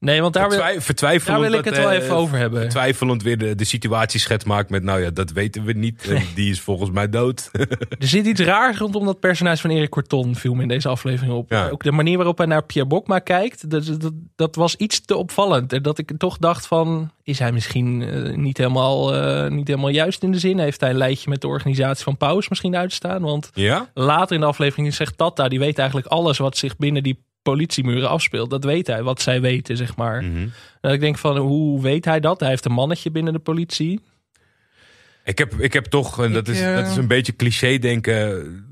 Nee, want daar Vertwij- vertwijfelend daar wil ik dat, het wel eh, even over hebben. Twijfelend weer de, de situatieschets maakt met, nou ja, dat weten we niet. Die is volgens mij dood. <laughs> Er zit iets raars rondom dat personage van Erik Corton viel me in deze aflevering op. Ja. Ook de manier waarop hij naar Pierre Bokma kijkt, dat, dat, dat was iets te opvallend. En Dat ik toch dacht van, is hij misschien eh, niet, helemaal, eh, niet helemaal juist in de zin? Heeft hij een lijntje met de organisatie van Paus misschien uitstaan? Want ja? later in de aflevering zegt Tata, die weet eigenlijk alles wat zich binnen die politiemuren afspeelt. Dat weet hij, wat zij weten, zeg maar. En ik denk van, hoe weet hij dat? Hij heeft een mannetje binnen de politie. Ik heb, ik heb toch, en dat, Ik, is, eh, dat is een beetje cliché denken.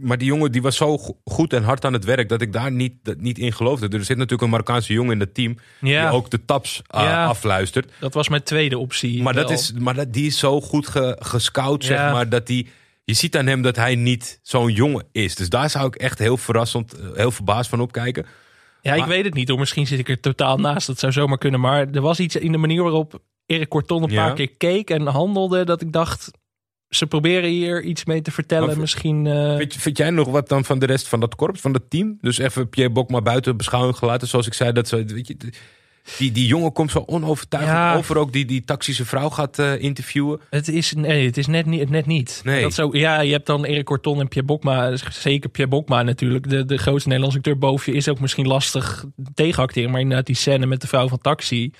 Maar die jongen die was zo go- goed en hard aan het werk dat ik daar niet, dat niet in geloofde. Er zit natuurlijk een Marokkaanse jongen in het team Ja, die ook de taps uh, Ja. afluistert. dat was mijn tweede optie. Maar, dat is, maar dat, die is zo goed ge, gescout, zeg maar, dat die... Je ziet aan hem dat hij niet zo'n jongen is. Dus daar zou ik echt heel verrassend, eh, heel verbaasd van opkijken. Ja, ik weet het niet hoor. Misschien zit ik er totaal naast. Dat zou zomaar kunnen. Maar er was iets in de manier waarop Erik Corton een Ja. paar keer keek en handelde. Dat ik dacht, ze proberen hier iets mee te vertellen. Maar Misschien... eh, Vind, vind jij nog wat dan van de rest van dat korps, van dat team? Dus even Pierre Bok maar buiten beschouwing gelaten. Zoals ik zei, dat ze, weet je, die, die jongen komt zo onovertuigend Ja. over. Ook die, die taxische vrouw gaat eh, interviewen. het is, nee, het is net niet. Net niet. Nee. Dat zo, ja, je hebt dan Erik Corton en Pierre Bokma. Zeker Pierre Bokma natuurlijk. De, de grootste Nederlandse acteur boven je is ook misschien lastig tegenacteren. Maar inderdaad die scène met de vrouw van Taxi.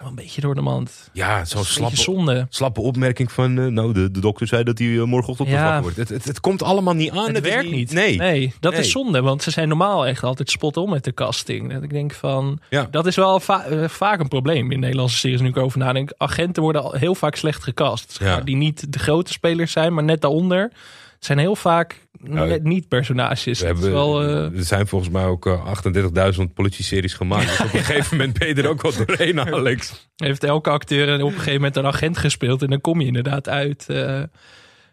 Wel een beetje door de mand. Ja, zo'n Dat slappe, zonde. slappe opmerking van... eh, nou, de, de dokter zei dat hij eh, morgenochtend Ja. wakker wordt. Het, het, het komt allemaal niet aan. Het, werkt niet. Nee. dat Nee. is zonde. Want ze zijn normaal echt altijd spot on met de casting. Dat ik denk van, Ja. dat is wel va- eh, vaak een probleem in Nederlandse series nu ik over nadenk. Agenten worden al heel vaak slecht gecast. Ja. Die niet de grote spelers zijn, maar net daaronder. Zijn heel vaak Nou, niet personages. We hebben, wel, eh, Er zijn volgens mij ook eh, 38.000 politie-series gemaakt. <laughs> Dus op een gegeven moment ben je er ook wel doorheen, Alex. heeft elke acteur op een gegeven moment een agent gespeeld. En dan kom je inderdaad uit. eh.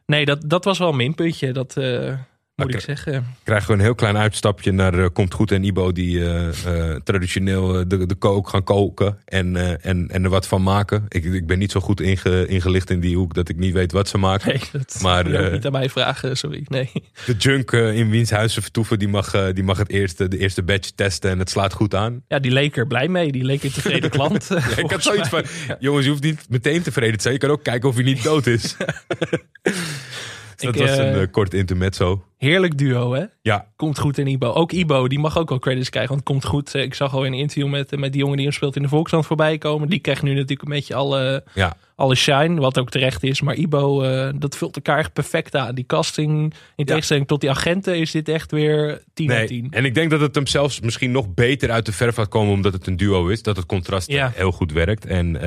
nee, dat, dat was wel een minpuntje. Dat eh, moet ik zeggen. Krijgen we een heel klein uitstapje naar eh, Komt Goed en Ibo... die eh, eh, traditioneel de, de kook gaan koken en, en, en er wat van maken. Ik, ik ben niet zo goed inge, ingelicht in die hoek dat ik niet weet wat ze maken. Nee, dat Maar, niet aan mij vragen. Sorry, nee. De junk in wiens huis ze vertoeven, die mag, die mag het eerste, de eerste batch testen en het slaat goed aan. Ja, die leek er blij mee. Die leek een tevreden klant. <laughs> Ja, ik had zoiets mij. van, jongens, je hoeft niet meteen tevreden te zijn. Je kan ook kijken of hij niet dood is. <laughs> Dat Ik, was een eh, eh, kort intermezzo. Heerlijk duo, hè? Ja, Komt goed in Ibo. Ook Ibo, die mag ook wel credits krijgen. Want het komt goed. Eh, Ik zag al in een interview met, met die jongen die hem speelt in de Volkskrant voorbij komen. Die krijgt nu natuurlijk een beetje alle, ja. alle shine. Wat ook terecht is. Maar Ibo, dat vult elkaar echt perfect aan. Die casting, in tegenstelling tot die agenten, is dit echt weer 10 uit 10. En ik denk dat het hem zelfs misschien nog beter uit de verf laat komen omdat het een duo is. Dat het contrast Ja. heel goed werkt. En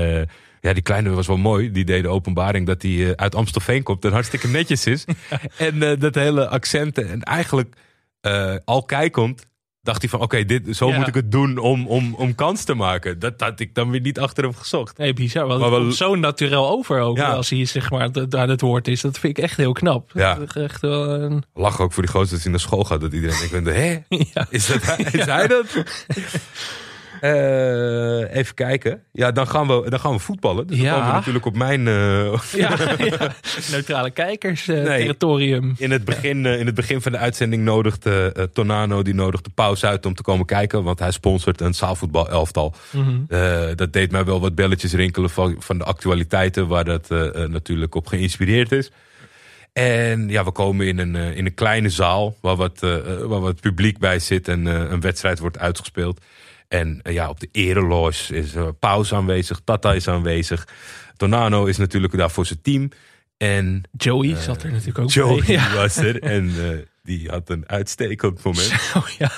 ja, die kleine was wel mooi. Die deed de openbaring dat hij eh, uit Amstelveen komt en hartstikke netjes is. <laughs> En eh, dat hele accenten. En eigenlijk eh, al kijkend dacht hij van oké, dit zo Ja. moet ik het doen om, om, om kans te maken. Dat had ik dan weer niet achter hem gezocht. Nee, bizar. Want Maar wel- zo naturel over ook. Ja. Als hij zeg maar aan het woord is. Dat vind ik echt heel knap. Ja. Echt wel een... Lach ook voor die gozer dat hij naar school gaat. Dat iedereen denkt, hè? <laughs> Ja. Is, dat, is hij dat? <laughs> Eh, even kijken. Ja, dan gaan we, dan gaan we voetballen. Dus dan komen we natuurlijk op mijn... eh, <laughs> Ja, ja. neutrale kijkers eh, Nee. territorium. in, het begin, in het begin van de uitzending nodigde Tonano die nodigde Paus uit om te komen kijken. Want hij sponsort een zaalvoetbal elftal. Mhm. Dat deed mij wel wat belletjes rinkelen van, van de actualiteiten waar dat natuurlijk op geïnspireerd is. En ja, we komen in een, in een kleine zaal waar wat, waar wat publiek bij zit en een wedstrijd wordt uitgespeeld. En eh, ja, op de ereloge is eh, Paus aanwezig, Tata is aanwezig. Tonano is natuurlijk daar voor zijn team. En Joey zat er natuurlijk ook Joey bij. <laughs> Ja. was er en eh, die had een uitstekend moment. <laughs> Ja.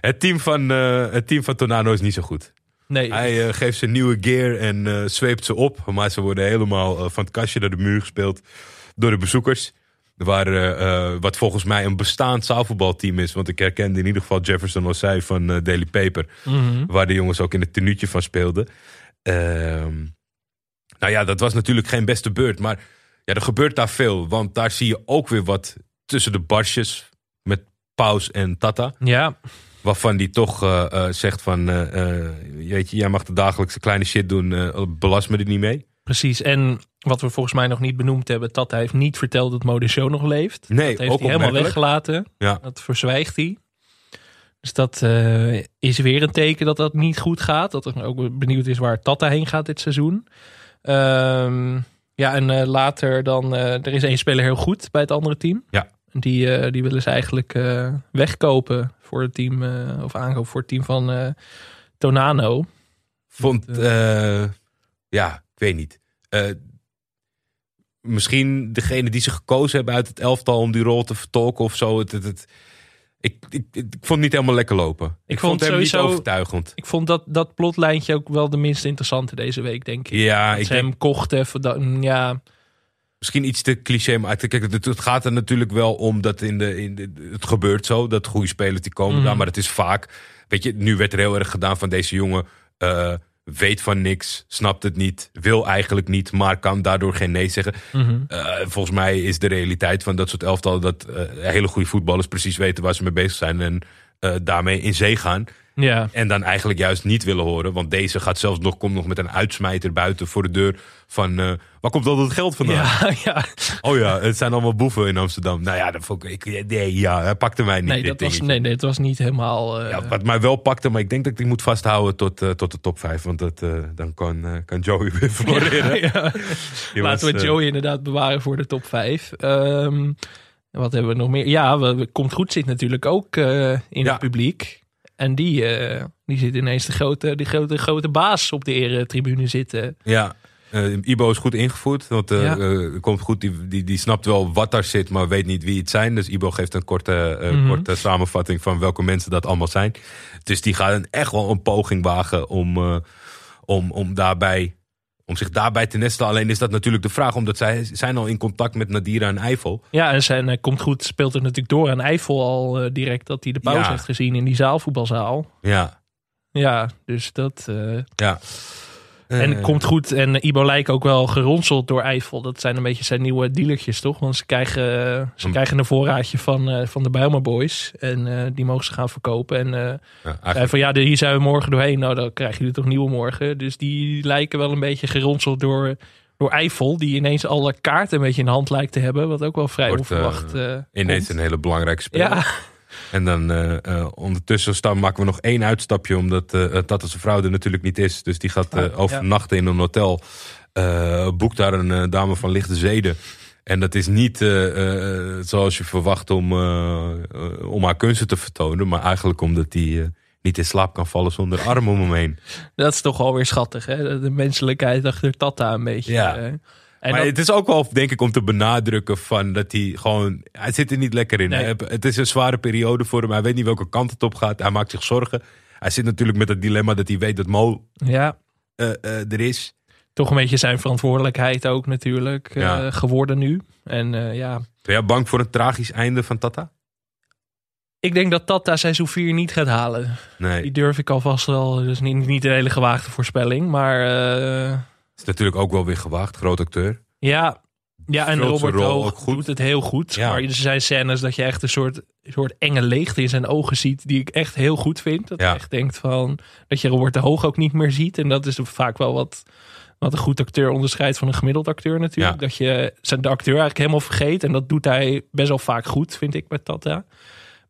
Het team van, eh, het team van Tornado is niet zo goed. Nee, Hij eh, geeft ze nieuwe gear en eh, zweept ze op. Maar ze worden helemaal eh, van het kastje naar de muur gespeeld door de bezoekers. Waar, eh, eh, wat volgens mij een bestaand zaalvoetbalteam is. Want ik herkende in ieder geval Jefferson Osei van eh, Daily Paper. Mhm. Waar de jongens ook in het tenuutje van speelden. Ehm, nou ja, dat was natuurlijk geen beste beurt. Maar ja, er gebeurt daar veel. Want daar zie je ook weer wat tussen de barsjes. Met Paus en Tata. ja. Waarvan die toch zegt van... eh, eh, weet je, jij mag de dagelijkse kleine shit doen. belast me er niet mee. Precies. En wat we volgens mij nog niet benoemd hebben, Tata heeft niet verteld dat Mode Show nog leeft. Nee, dat heeft ook hij helemaal weggelaten. Ja. Dat verzwijgt hij. Dus dat eh, is weer een teken dat dat niet goed gaat. Dat er ook benieuwd is waar Tata heen gaat dit seizoen. Ehm, ja, en eh, later dan... eh, er is één speler heel goed bij het andere team. Ja. Die, die willen ze eigenlijk wegkopen voor het team... of aankopen voor het team van Tonano. Vond, ja, ik weet niet. Eh, misschien degene die ze gekozen hebben uit het elftal om die rol te vertolken of zo. Het, het, het- ik, ik, ik, vond het niet helemaal lekker lopen. Ik, vond vond hem sowieso- niet overtuigend. Ik vond dat, dat plotlijntje ook wel de minst interessante deze week, denk ik. Ja, dat ik ze denk hem kochten. voor dat- Ja, misschien iets te cliché. Maar kijk, het, het gaat er natuurlijk wel om dat in de, in de, het gebeurt zo. Dat goede spelers die komen Mhm. daar. Maar het is vaak, weet je, nu werd er heel erg gedaan van deze jongen. eh, weet van niks, snapt het niet, wil eigenlijk niet, maar kan daardoor geen nee zeggen. mhm. Eh, volgens mij is de realiteit van dat soort elftallen dat eh, hele goede voetballers precies weten waar ze mee bezig zijn en eh, daarmee in zee gaan. Ja. En dan eigenlijk juist niet willen horen. Want deze gaat zelfs nog, komt nog met een uitsmijter buiten voor de deur van eh, waar komt al dat geld vandaan? Ja, <laughs> ja. Oh ja, het zijn allemaal boeven in Amsterdam. Nou ja, dat vond ik, nee, ja, hij pakte mij niet. Nee, dit dat was, nee, nee, het was niet helemaal... eh, Ja, wat mij wel pakte, maar ik denk dat ik die moet vasthouden tot, eh, tot de top 5. Want dat, dan kan, kan Joey <laughs> weer floreren. ja. Laten we was, Joey inderdaad bewaren voor de top 5. Ehm, wat hebben we nog meer? Ja, we, Komt Goed zit natuurlijk ook in het publiek. En die, eh, die zit ineens de grote, die grote, grote baas op de eretribune zitten. Ja, eh, Ibo is goed ingevoerd. Want eh Ja. komt goed, die, die, die snapt wel wat daar zit, maar weet niet wie het zijn. Dus Ibo geeft een korte, Mhm. korte samenvatting van welke mensen dat allemaal zijn. Dus die gaan echt wel een poging wagen om, om, om, daarbij, om zich daarbij te nestelen. Alleen is dat natuurlijk de vraag, omdat zij zijn al in contact met Nadira en Eiffel. Ja, en zijn eh, Komt Goed speelt er natuurlijk door aan Eiffel al eh, direct dat hij de pauze Ja. heeft gezien in die zaalvoetbalzaal. Ja, Ja, dus dat... eh, ja. En Eh, komt goed. En Ibo lijkt ook wel geronseld door Eiffel. Dat zijn een beetje zijn nieuwe dealertjes, toch? Want ze krijgen, ze Hm. krijgen een voorraadje van, eh, van de Bijlmer Boys. En eh, die mogen ze gaan verkopen. En eh ja, eigenlijk- van ja, hier zijn we morgen doorheen. Nou, dan krijgen jullie toch nieuwe morgen. Dus die lijken wel een beetje geronseld door, door Eiffel. Die ineens alle kaarten een beetje in de hand lijkt te hebben. Wat ook wel vrij Wordt, eh, onverwacht eh, ineens komt. een hele belangrijke speler. Ja, En dan eh, eh, ondertussen staan, maken we nog één uitstapje, omdat eh Tata zijn vrouw er natuurlijk niet is. Dus die gaat eh, ja. overnachten in een hotel. Boekt daar een dame van lichte zeden. En dat is niet zoals je verwacht om, om haar kunsten te vertonen. Maar eigenlijk omdat die niet in slaap kan vallen zonder arm om hem heen. dat is toch alweer schattig. Hè? De menselijkheid achter Tata een beetje. Ja. En maar dat- het is ook wel, denk ik, om te benadrukken van dat hij gewoon... Hij zit er niet lekker in. Nee. Het is een zware periode voor hem. Hij weet niet welke kant het op gaat. Hij maakt zich zorgen. Hij zit natuurlijk met het dilemma dat hij weet dat Mo ja, eh, eh, er is. toch een beetje zijn verantwoordelijkheid ook natuurlijk eh, Ja. geworden nu. En ja, Ben jij bang voor een tragisch einde van Tata? ik denk dat Tata seizoen 4 niet gaat halen. Die Nee. durf ik alvast wel. Dus niet, niet een hele gewaagde voorspelling. Maar Is natuurlijk ook wel weer gewaagd. Groot acteur. ja, ja, en Robert Hoog ook goed. doet het heel goed. Ja. Maar er zijn scènes dat je echt een soort, soort enge leegte in zijn ogen ziet. Die ik echt heel goed vind. Dat Ja. je echt denkt van, dat je Robert de Hoog ook niet meer ziet. En dat is vaak wel wat, wat een goed acteur onderscheidt van een gemiddeld acteur natuurlijk. Ja. Dat je zijn de acteur eigenlijk helemaal vergeet. En dat doet hij best wel vaak goed, vind ik, met Tata.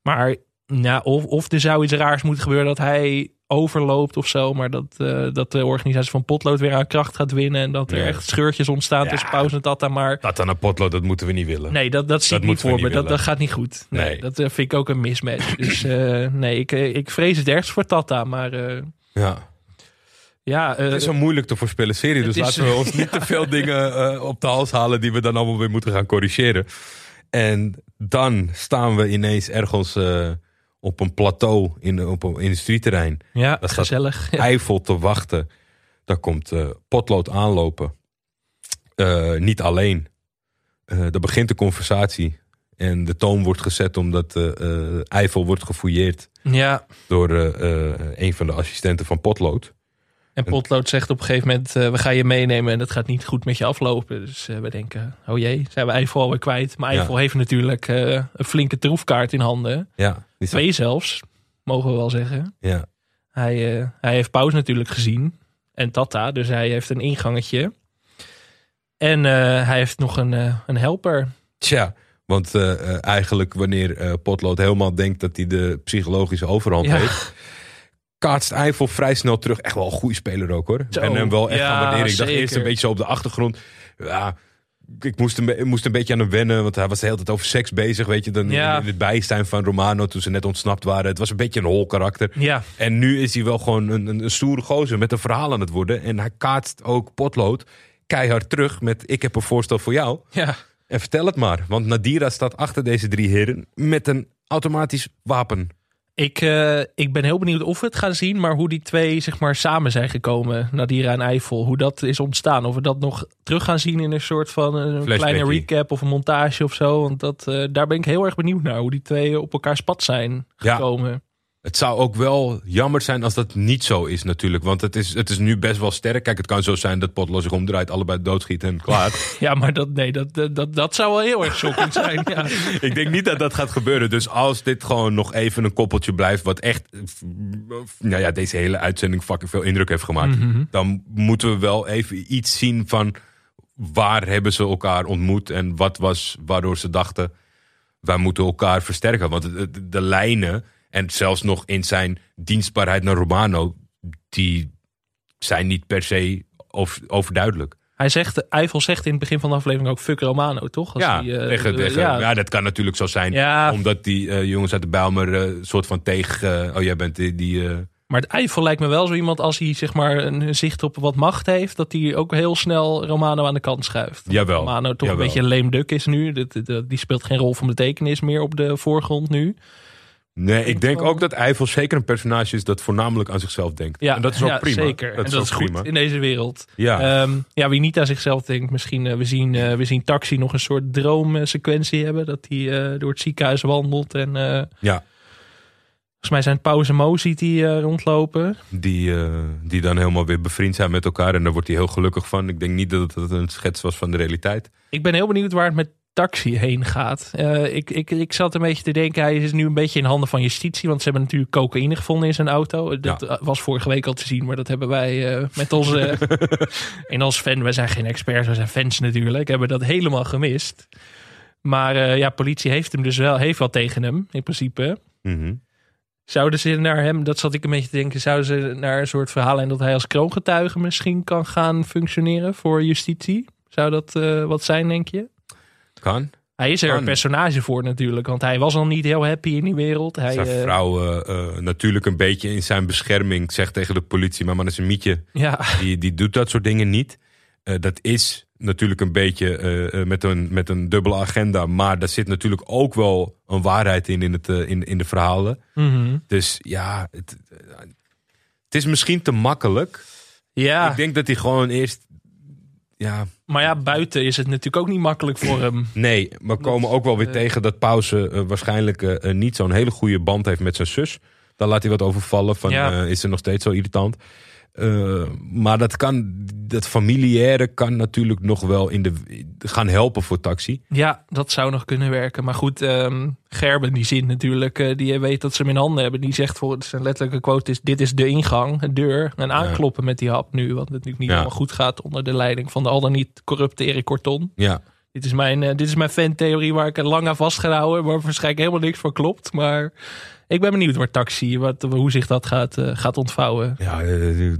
Maar nou, of, of er zou iets raars moeten gebeuren dat hij overloopt of zo. Maar dat, eh, dat de organisatie van Potlood weer aan kracht gaat winnen. En dat er Ja. echt scheurtjes ontstaan Ja. tussen pauze en Tata. Maar Tata naar potlood, dat moeten we niet willen. nee, dat, dat zie Dat ik niet voor me. niet Dat, willen. dat gaat niet goed. Nee, Nee. Dat eh, vind ik ook een mismatch. <clears throat> dus eh, nee, ik, ik vrees het ergst voor Tata. Maar Ja. ja, Het is een moeilijk te voorspellen serie. Dus is- laten we ons <laughs> niet te veel dingen op de hals halen die we dan allemaal weer moeten gaan corrigeren. En dan staan we ineens ergens op een plateau in, op een industrieterrein. ja dat gezellig. Ja. Eiffel te wachten. Daar komt eh, potlood aanlopen. Eh, niet alleen. Eh er begint de conversatie. En de toon wordt gezet omdat Eiffel wordt gefouilleerd ja, door een van de assistenten van potlood. En Potlood zegt op een gegeven moment, eh, we gaan je meenemen en dat gaat niet goed met je aflopen. Dus eh, we denken, oh jee, zijn we Eiffel alweer kwijt. Maar Ja. Eiffel heeft natuurlijk eh, een flinke troefkaart in handen. Ja, Twee zelfs, mogen we wel zeggen. ja. Hij, hij heeft pauze natuurlijk gezien. En Tata, dus hij heeft een ingangetje. En hij heeft nog een, een helper. Tja, Want eigenlijk wanneer Potlood helemaal denkt dat hij de psychologische overhand Ja. heeft... <laughs> kaatst Eiffel vrij snel terug. Echt wel een goede speler ook hoor. Zo. En hem wel echt Ja, gaan waarderen. Ik dacht zeker. eerst een beetje zo op de achtergrond. Ja, ik moest een, moest een beetje aan hem wennen. Want hij was de hele tijd over seks bezig. Weet je, dan Ja. in het bijstaan van Romano toen ze net ontsnapt waren. Het was een beetje een hol karakter. Ja, En nu is hij wel gewoon een, een, een stoere gozer met een verhaal aan het worden. En hij kaatst ook Potlood keihard terug met ik heb een voorstel voor jou. ja. En vertel het maar. Want Nadira staat achter deze drie heren met een automatisch wapen. Ik, eh, ik ben heel benieuwd of we het gaan zien, maar hoe die twee zeg maar samen zijn gekomen, Nadira en Eiffel, hoe dat is ontstaan. Of we dat nog terug gaan zien in een soort van eh, een kleine recap of een montage of zo. Want dat, eh, daar ben ik heel erg benieuwd naar, hoe die twee op elkaars pad zijn Ja. Het zou ook wel jammer zijn als dat niet zo is natuurlijk. Want het is, het is nu best wel sterk. Kijk, het kan zo zijn dat Potlood zich omdraait, allebei doodschiet en klaar. <laughs> Ja, maar dat, nee, dat, dat, dat, zou wel heel erg shocking zijn. Ja. <laughs> Ik denk niet dat dat gaat gebeuren. Dus als dit gewoon nog even een koppeltje blijft... wat echt nou ja, deze hele uitzending fucking veel indruk heeft gemaakt... Mhm. dan moeten we wel even iets zien van... waar hebben ze elkaar ontmoet... en wat was waardoor ze dachten... wij moeten elkaar versterken. Want de, de- de lijnen en zelfs nog in zijn dienstbaarheid naar Romano... die zijn niet per se over- overduidelijk. Hij zegt, Eiffel zegt in het begin van de aflevering ook fuck Romano, toch? Als Ja, hij, eh, tegen, eh, tegen, ja. dat kan natuurlijk zo zijn. Ja. Omdat die eh, jongens uit de Bijlmer eh, soort van tegen... oh, jij bent die... die Maar het Eiffel lijkt me wel zo iemand als hij zeg maar een zicht op wat macht heeft, dat hij ook heel snel Romano aan de kant schuift. Jawel, Romano toch jawel. een beetje een lame duck is nu. Die speelt geen rol van betekenis meer op de voorgrond nu. Nee, ik denk ook dat Eiffel zeker een personage is dat voornamelijk aan zichzelf denkt. Ja, en dat is ook ja, prima. Zeker. Dat en is dat is goed in deze wereld. Ja, Ehm, ja, wie niet aan zichzelf denkt, misschien eh, we, zien, eh, we zien Taxi nog een soort droomsequentie hebben. Dat hij eh, door het ziekenhuis wandelt. En ja. volgens mij zijn Pauze Mo ziet hij eh, rondlopen. Die, die dan helemaal weer bevriend zijn met elkaar. En daar wordt hij heel gelukkig van. Ik denk niet dat het een schets was van de realiteit. Ik ben heel benieuwd waar het met Taxi heen gaat. Eh, ik, ik, ik zat een beetje te denken, hij is nu een beetje in handen van justitie. Want ze hebben natuurlijk cocaïne gevonden in zijn auto. Dat Ja. was vorige week al te zien, maar dat hebben wij eh, met onze... <laughs> en als fan, wij zijn geen experts, wij zijn fans natuurlijk. Hebben dat helemaal gemist. Maar eh, ja, politie heeft hem dus wel, heeft wel tegen hem, in principe. Mhm. Zouden ze naar hem, dat zat ik een beetje te denken, zouden ze naar een soort verhaal en dat hij als kroongetuige misschien kan gaan functioneren voor justitie? Zou dat wat zijn, denk je? Kan. Hij is er Kan. een personage voor natuurlijk, want hij was al niet heel happy in die wereld. Hij, Zijn eh, vrouw eh, eh, natuurlijk een beetje in zijn bescherming zegt tegen de politie... maar man is een mietje. ja, Die, die doet dat soort dingen niet. Dat is natuurlijk een beetje met, een, met een dubbele agenda. Maar daar zit natuurlijk ook wel een waarheid in in, het, in, in de verhalen. Mhm. Dus ja, het, het is misschien te makkelijk. ja. Ik denk dat hij gewoon eerst... Ja, maar ja, buiten is het natuurlijk ook niet makkelijk voor hem. nee, we komen ook wel weer eh, tegen dat Pauze eh, waarschijnlijk eh, niet zo'n hele goede band heeft met zijn zus. Daar laat hij wat over vallen. Van, Ja. is ze nog steeds zo irritant? Eh, maar dat kan, dat familiaire kan natuurlijk nog wel in de, gaan helpen voor taxi. Ja, dat zou nog kunnen werken. Maar goed, ehm, Gerben die zin natuurlijk, eh, die weet dat ze hem in handen hebben. Die zegt voor zijn letterlijke quote is: dit is de ingang, de deur. En aankloppen met die hap nu, wat natuurlijk niet Ja. helemaal goed gaat onder de leiding van de al dan niet corrupte Erik Korton. Ja, Dit is mijn, eh, dit is mijn fantheorie waar ik er lang aan vastgehouden, waar waarschijnlijk helemaal niks van klopt. Maar ik ben benieuwd waar taxi, wat, hoe zich dat gaat, eh, gaat ontvouwen. ja eh,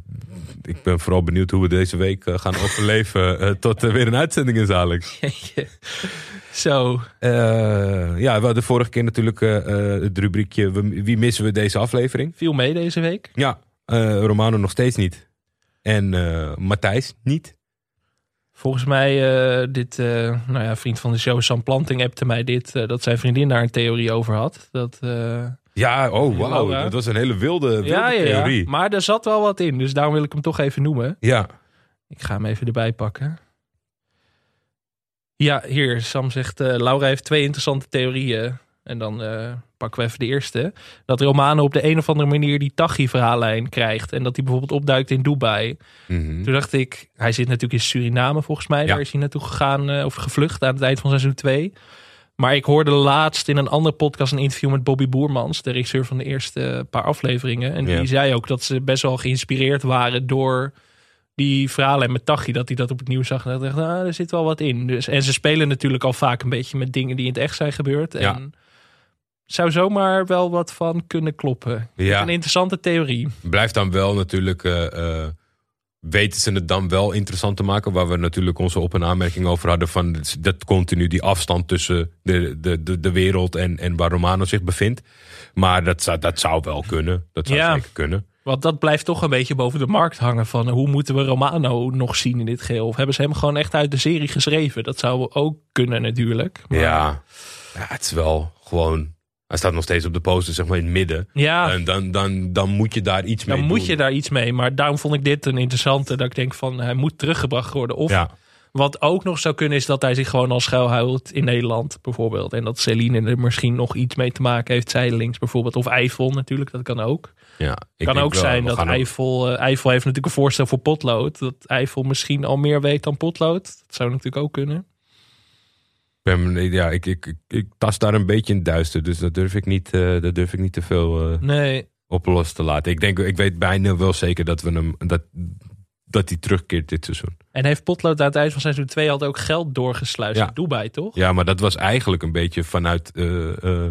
ik ben vooral benieuwd hoe we deze week gaan overleven tot er weer een uitzending is, Alex. <laughs> Zo, ja, we hadden vorige keer natuurlijk het rubriekje Wie missen we deze aflevering? viel mee deze week. Ja, Romano nog steeds niet. En Matthijs niet. Volgens mij, eh, dit, eh, nou ja, vriend van de show, Sam Planting, appte mij dit, eh, dat zijn vriendin daar een theorie over had. Dat, Ja, oh wauw. Dat was een hele wilde, wilde ja, ja, ja, theorie. maar er zat wel wat in, dus daarom wil ik hem toch even noemen. Ja. Ik ga hem even erbij pakken. Ja, hier, Sam zegt, Laura heeft twee interessante theorieën. En dan pakken we even de eerste. Dat Romano op de een of andere manier die Tachi-verhaallijn krijgt. En dat hij bijvoorbeeld opduikt in Dubai. Mhm. Toen dacht ik, hij zit natuurlijk in Suriname volgens mij. Ja. Daar is hij naartoe gegaan eh, of gevlucht aan het eind van seizoen 2. Maar ik hoorde laatst in een andere podcast een interview met Bobby Boermans, de regisseur van de eerste paar afleveringen. En Ja. die zei ook dat ze best wel geïnspireerd waren door die verhalen met Tachi, dat hij dat op het nieuws zag. En dat dacht, nou, er zit wel wat in. Dus, en ze spelen natuurlijk al vaak een beetje met dingen die in het echt zijn gebeurd. En Ja. Zou zomaar wel wat van kunnen kloppen. Ja. Een interessante theorie. Blijft dan wel natuurlijk. eh, eh, weten ze het dan wel interessant te maken? Waar we natuurlijk onze op- en aanmerking over hadden. Van dat continu die afstand tussen de, de, de, de wereld en, en waar Romano zich bevindt. Maar dat zou, dat zou wel kunnen. Dat zou Ja. zeker kunnen. Want dat blijft toch een beetje boven de markt hangen. Van eh, hoe moeten we Romano nog zien in dit geheel? Of hebben ze hem gewoon echt uit de serie geschreven? Dat zou ook kunnen natuurlijk. Maar- Ja. ja, het is wel gewoon. Hij staat nog steeds op de poster, zeg maar in het midden. Ja, En dan, dan, dan moet je daar iets mee dan moet doen. je daar iets mee. Maar daarom vond ik dit een interessante. Dat ik denk van hij moet teruggebracht worden. Of Ja, wat ook nog zou kunnen is dat hij zich gewoon al schuilhoudt in Nederland bijvoorbeeld. En dat Celine er misschien nog iets mee te maken heeft. Zijdelings bijvoorbeeld. Of Eiffel natuurlijk, dat kan ook. ja. Ik kan ook wel, zijn dat Eiffel... eh, Eiffel heeft natuurlijk een voorstel voor potlood. Dat Eiffel misschien al meer weet dan potlood. Dat zou natuurlijk ook kunnen. Ben, ja, ik, ik, ik, ik tast daar een beetje in duister. Dus dat durf ik niet, eh, dat durf ik niet te veel eh, Nee, op los te laten. Ik denk, ik weet bijna wel zeker dat we hem dat, dat hij terugkeert dit seizoen. En heeft Potlood aan het eind van seizoen 2 had ook geld doorgesluist Ja. in Dubai, toch? Ja, maar dat was eigenlijk een beetje vanuit eh,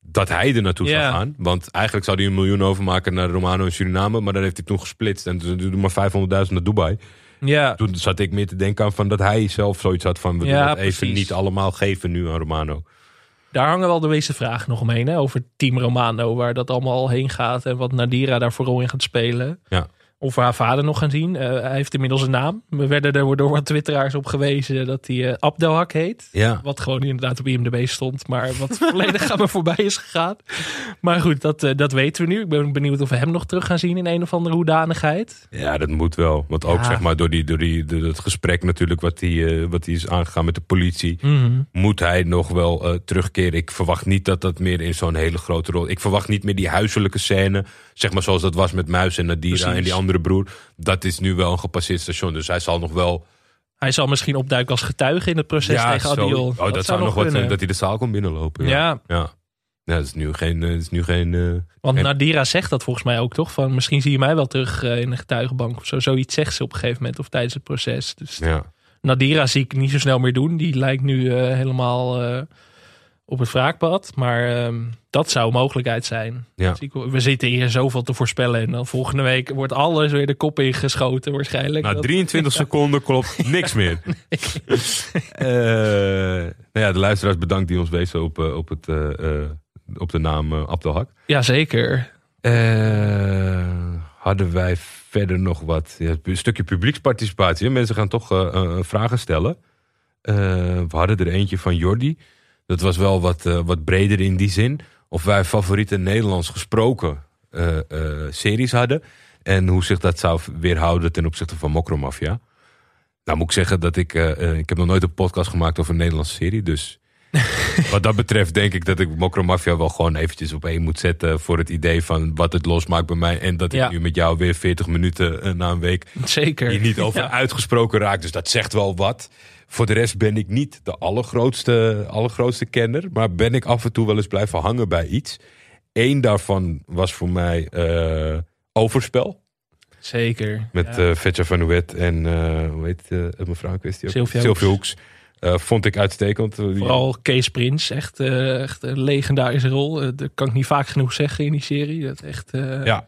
dat hij er naartoe zou gaan. Want eigenlijk zou hij een miljoen overmaken naar Romano en Suriname. Maar daar heeft hij toen gesplitst. En toen doe maar 500.000 naar Dubai. Ja, Toen zat ik meer te denken aan van dat hij zelf zoiets had van... we Ja, doen het even precies. niet allemaal geven nu aan Romano. daar hangen wel de meeste vragen nog omheen. Hè? Over Team Romano, waar dat allemaal heen gaat. En wat Nadira daar vooral in gaat spelen. Ja. Of we haar vader nog gaan zien. Eh, hij heeft inmiddels een naam. We werden er door wat twitteraars op gewezen dat hij eh, Abdelhak heet. Ja. Wat gewoon inderdaad op IMDb stond. Maar wat <laughs> volledig aan me voorbij is gegaan. Maar goed, dat, eh, dat weten we nu. Ik ben benieuwd of we hem nog terug gaan zien in een of andere hoedanigheid. Ja, dat moet wel. Want ook Ja. zeg maar door, die, door die, door het gesprek natuurlijk wat hij wat hij is aangegaan met de politie... Mhm. moet hij nog wel terugkeren. Ik verwacht niet dat dat meer in zo'n hele grote rol... Ik verwacht niet meer die huiselijke scène. Zeg maar zoals dat was met Muis en Nadira en die andere broer. Dat is nu wel een gepasseerd station. Dus hij zal nog wel... Hij zal misschien opduiken als getuige in het proces tegen zo- Adiel. Oh, dat, zou nog wat zijn dat hij de zaal kon binnenlopen. Ja. Ja. Ja, ja dat is nu geen... eh, Dat is nu geen eh, Want Nadira zegt dat volgens mij ook toch? Van misschien zie je mij wel terug eh, in de getuigenbank of zo. Zoiets zegt ze op een gegeven moment of tijdens het proces. Dus ja. Nadira zie ik niet zo snel meer doen. Die lijkt nu eh, helemaal eh, op het wraakpad. Maar ehm, dat zou een mogelijkheid zijn. Ja. Zie ik- We zitten hier zoveel te voorspellen. En dan volgende week wordt alles weer de kop ingeschoten waarschijnlijk. Na Dat- 23 <laughs> seconden klopt niks meer. <laughs> Eh, nou ja, de luisteraars bedankt die ons wezen op, eh, op, het, eh, op de naam Abdelhak. Jazeker. Hadden wij verder nog wat? Ja, een stukje publieksparticipatie. Mensen gaan toch vragen stellen. We hadden er eentje van Jordi. Dat was wel wat, eh, wat breder in die zin. Of wij favoriete Nederlands gesproken eh, eh, series hadden. En hoe zich dat zou weerhouden ten opzichte van Mokromafia. Nou moet ik zeggen dat ik... ik heb nog nooit een podcast gemaakt over een Nederlandse serie. Dus <laughs> wat dat betreft denk ik dat ik Mokromafia wel gewoon eventjes op één moet zetten. Voor het idee van wat het losmaakt bij mij. En dat ik Ja. nu met jou weer 40 minuten na een week Zeker. hier niet over Ja. uitgesproken raak. Dus dat zegt wel wat. Voor de rest ben ik niet de allergrootste, allergrootste kenner. Maar ben ik af en toe wel eens blijven hangen bij iets. Eén daarvan was voor mij eh, Overspel. Zeker. Met Ja. eh Vetja van Nuet en eh, hoe heet eh, mevrouw kwestie ook? Sylvia Sylvia Hoeks. Vond ik uitstekend. Vooral Kees Prins, echt, echt een legendarische rol. Dat kan ik niet vaak genoeg zeggen in die serie. Dat echt, Ja.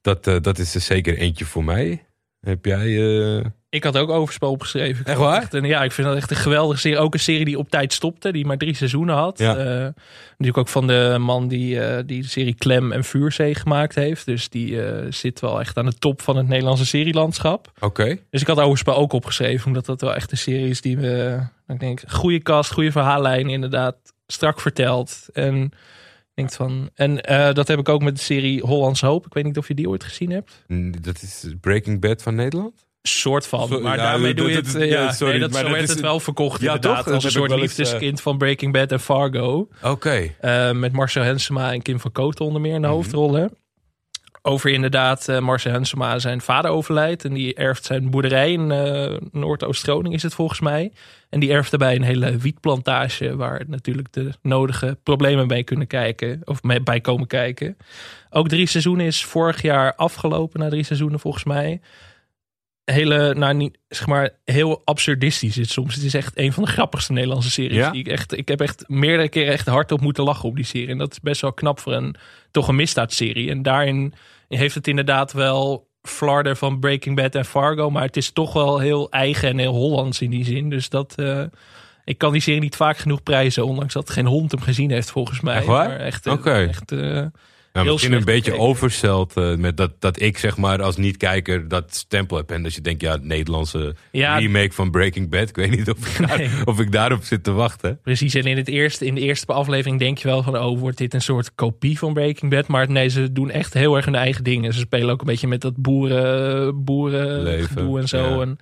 Dat, dat is er zeker eentje voor mij. Heb jij... Ik had ook Overspel opgeschreven. Echt waar? Echt een, ja, ik vind dat echt een geweldige serie. Ook een serie die op tijd stopte, die maar drie seizoenen had. Ja. Eh, natuurlijk ook van de man die, eh, die de serie Klem en Vuurzee gemaakt heeft. Dus die eh, zit wel echt aan de top van het Nederlandse serielandschap. Oké. Dus ik had Overspel ook opgeschreven, omdat dat wel echt een serie is die we, ik denk, goede cast, goede verhaallijn, inderdaad, strak verteld. En ik denk van, en dat heb ik ook met de serie Hollands Hoop. Ik weet niet of je die ooit gezien hebt. Mm, Dat is Breaking Bad van Nederland? Soort van, maar ja, daarmee doe je het. ja, ja, sorry, nee, dat, maar zo dat werd is- het wel verkocht Ja, inderdaad. toch? Als een soort eh, liefdeskind van Breaking Bad en Fargo. Oké. Eh, met Marcel Hensema en Kim van Kooten onder meer in de Mhm. hoofdrollen. Over inderdaad, eh, Marcel Hensema, zijn vader overlijdt. En die erft zijn boerderij in Noordoost-Groningen is het volgens mij. En die erft daarbij een hele wietplantage. Waar natuurlijk de nodige problemen bij kunnen kijken. Of mee- bij komen kijken. Ook drie seizoenen is vorig jaar afgelopen. Na drie seizoenen volgens mij. Hele, nou niet, zeg maar, heel absurdistisch is soms. Het is echt een van de grappigste Nederlandse series. Ja? Die ik, echt, ik heb echt meerdere keren echt hardop moeten lachen op die serie. En dat is best wel knap voor een, toch een misdaadserie. En daarin heeft het inderdaad wel flarden van Breaking Bad en Fargo. Maar het is toch wel heel eigen en heel Hollands in die zin. Dus dat... eh, ik kan die serie niet vaak genoeg prijzen, ondanks dat geen hond hem gezien heeft volgens mij. Echt waar? Maar echt, eh, Oké. echt eh, Heel misschien een beetje oversteld eh, met dat, dat ik zeg maar als niet-kijker dat stempel heb. En dat je denkt, ja, het Nederlandse Ja. remake van Breaking Bad. Ik weet niet of ik, daar- Nee. <laughs> of ik daarop zit te wachten. Precies, en in, het eerste, in de eerste aflevering denk je wel van... oh, wordt dit een soort kopie van Breaking Bad? Maar nee, ze doen echt heel erg hun eigen dingen. Ze spelen ook een beetje met dat boeren, boeren en zo. ja. En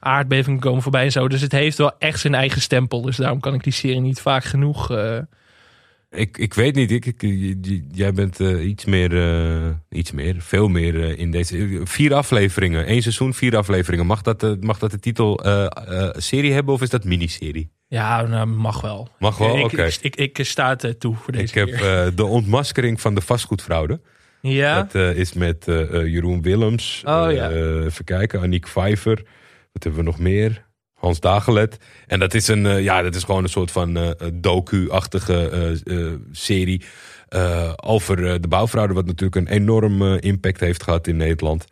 aardbevingen komen voorbij en zo. Dus het heeft wel echt zijn eigen stempel. Dus daarom kan ik die serie niet vaak genoeg... eh, Ik, ik weet niet, ik, jij bent eh, iets meer, eh, iets meer, veel meer eh, in deze. Vier afleveringen, één seizoen, vier afleveringen. Mag dat, mag dat de titel serie hebben of is dat miniserie? ja, nou, mag wel. Mag wel, Ik, oké. ik, ik, ik sta het eh, toe voor deze Ik heb keer. de ontmaskering van de vastgoedfraude. Ja? Dat is met Jeroen Willems. Oh, ja. even kijken, Aniek Vijver. Wat hebben we nog meer? Hans Dagelet. En dat is, een, eh, ja, dat is gewoon een soort van eh, docu-achtige eh, serie. over de bouwfraude. Wat natuurlijk een enorm impact heeft gehad in Nederland.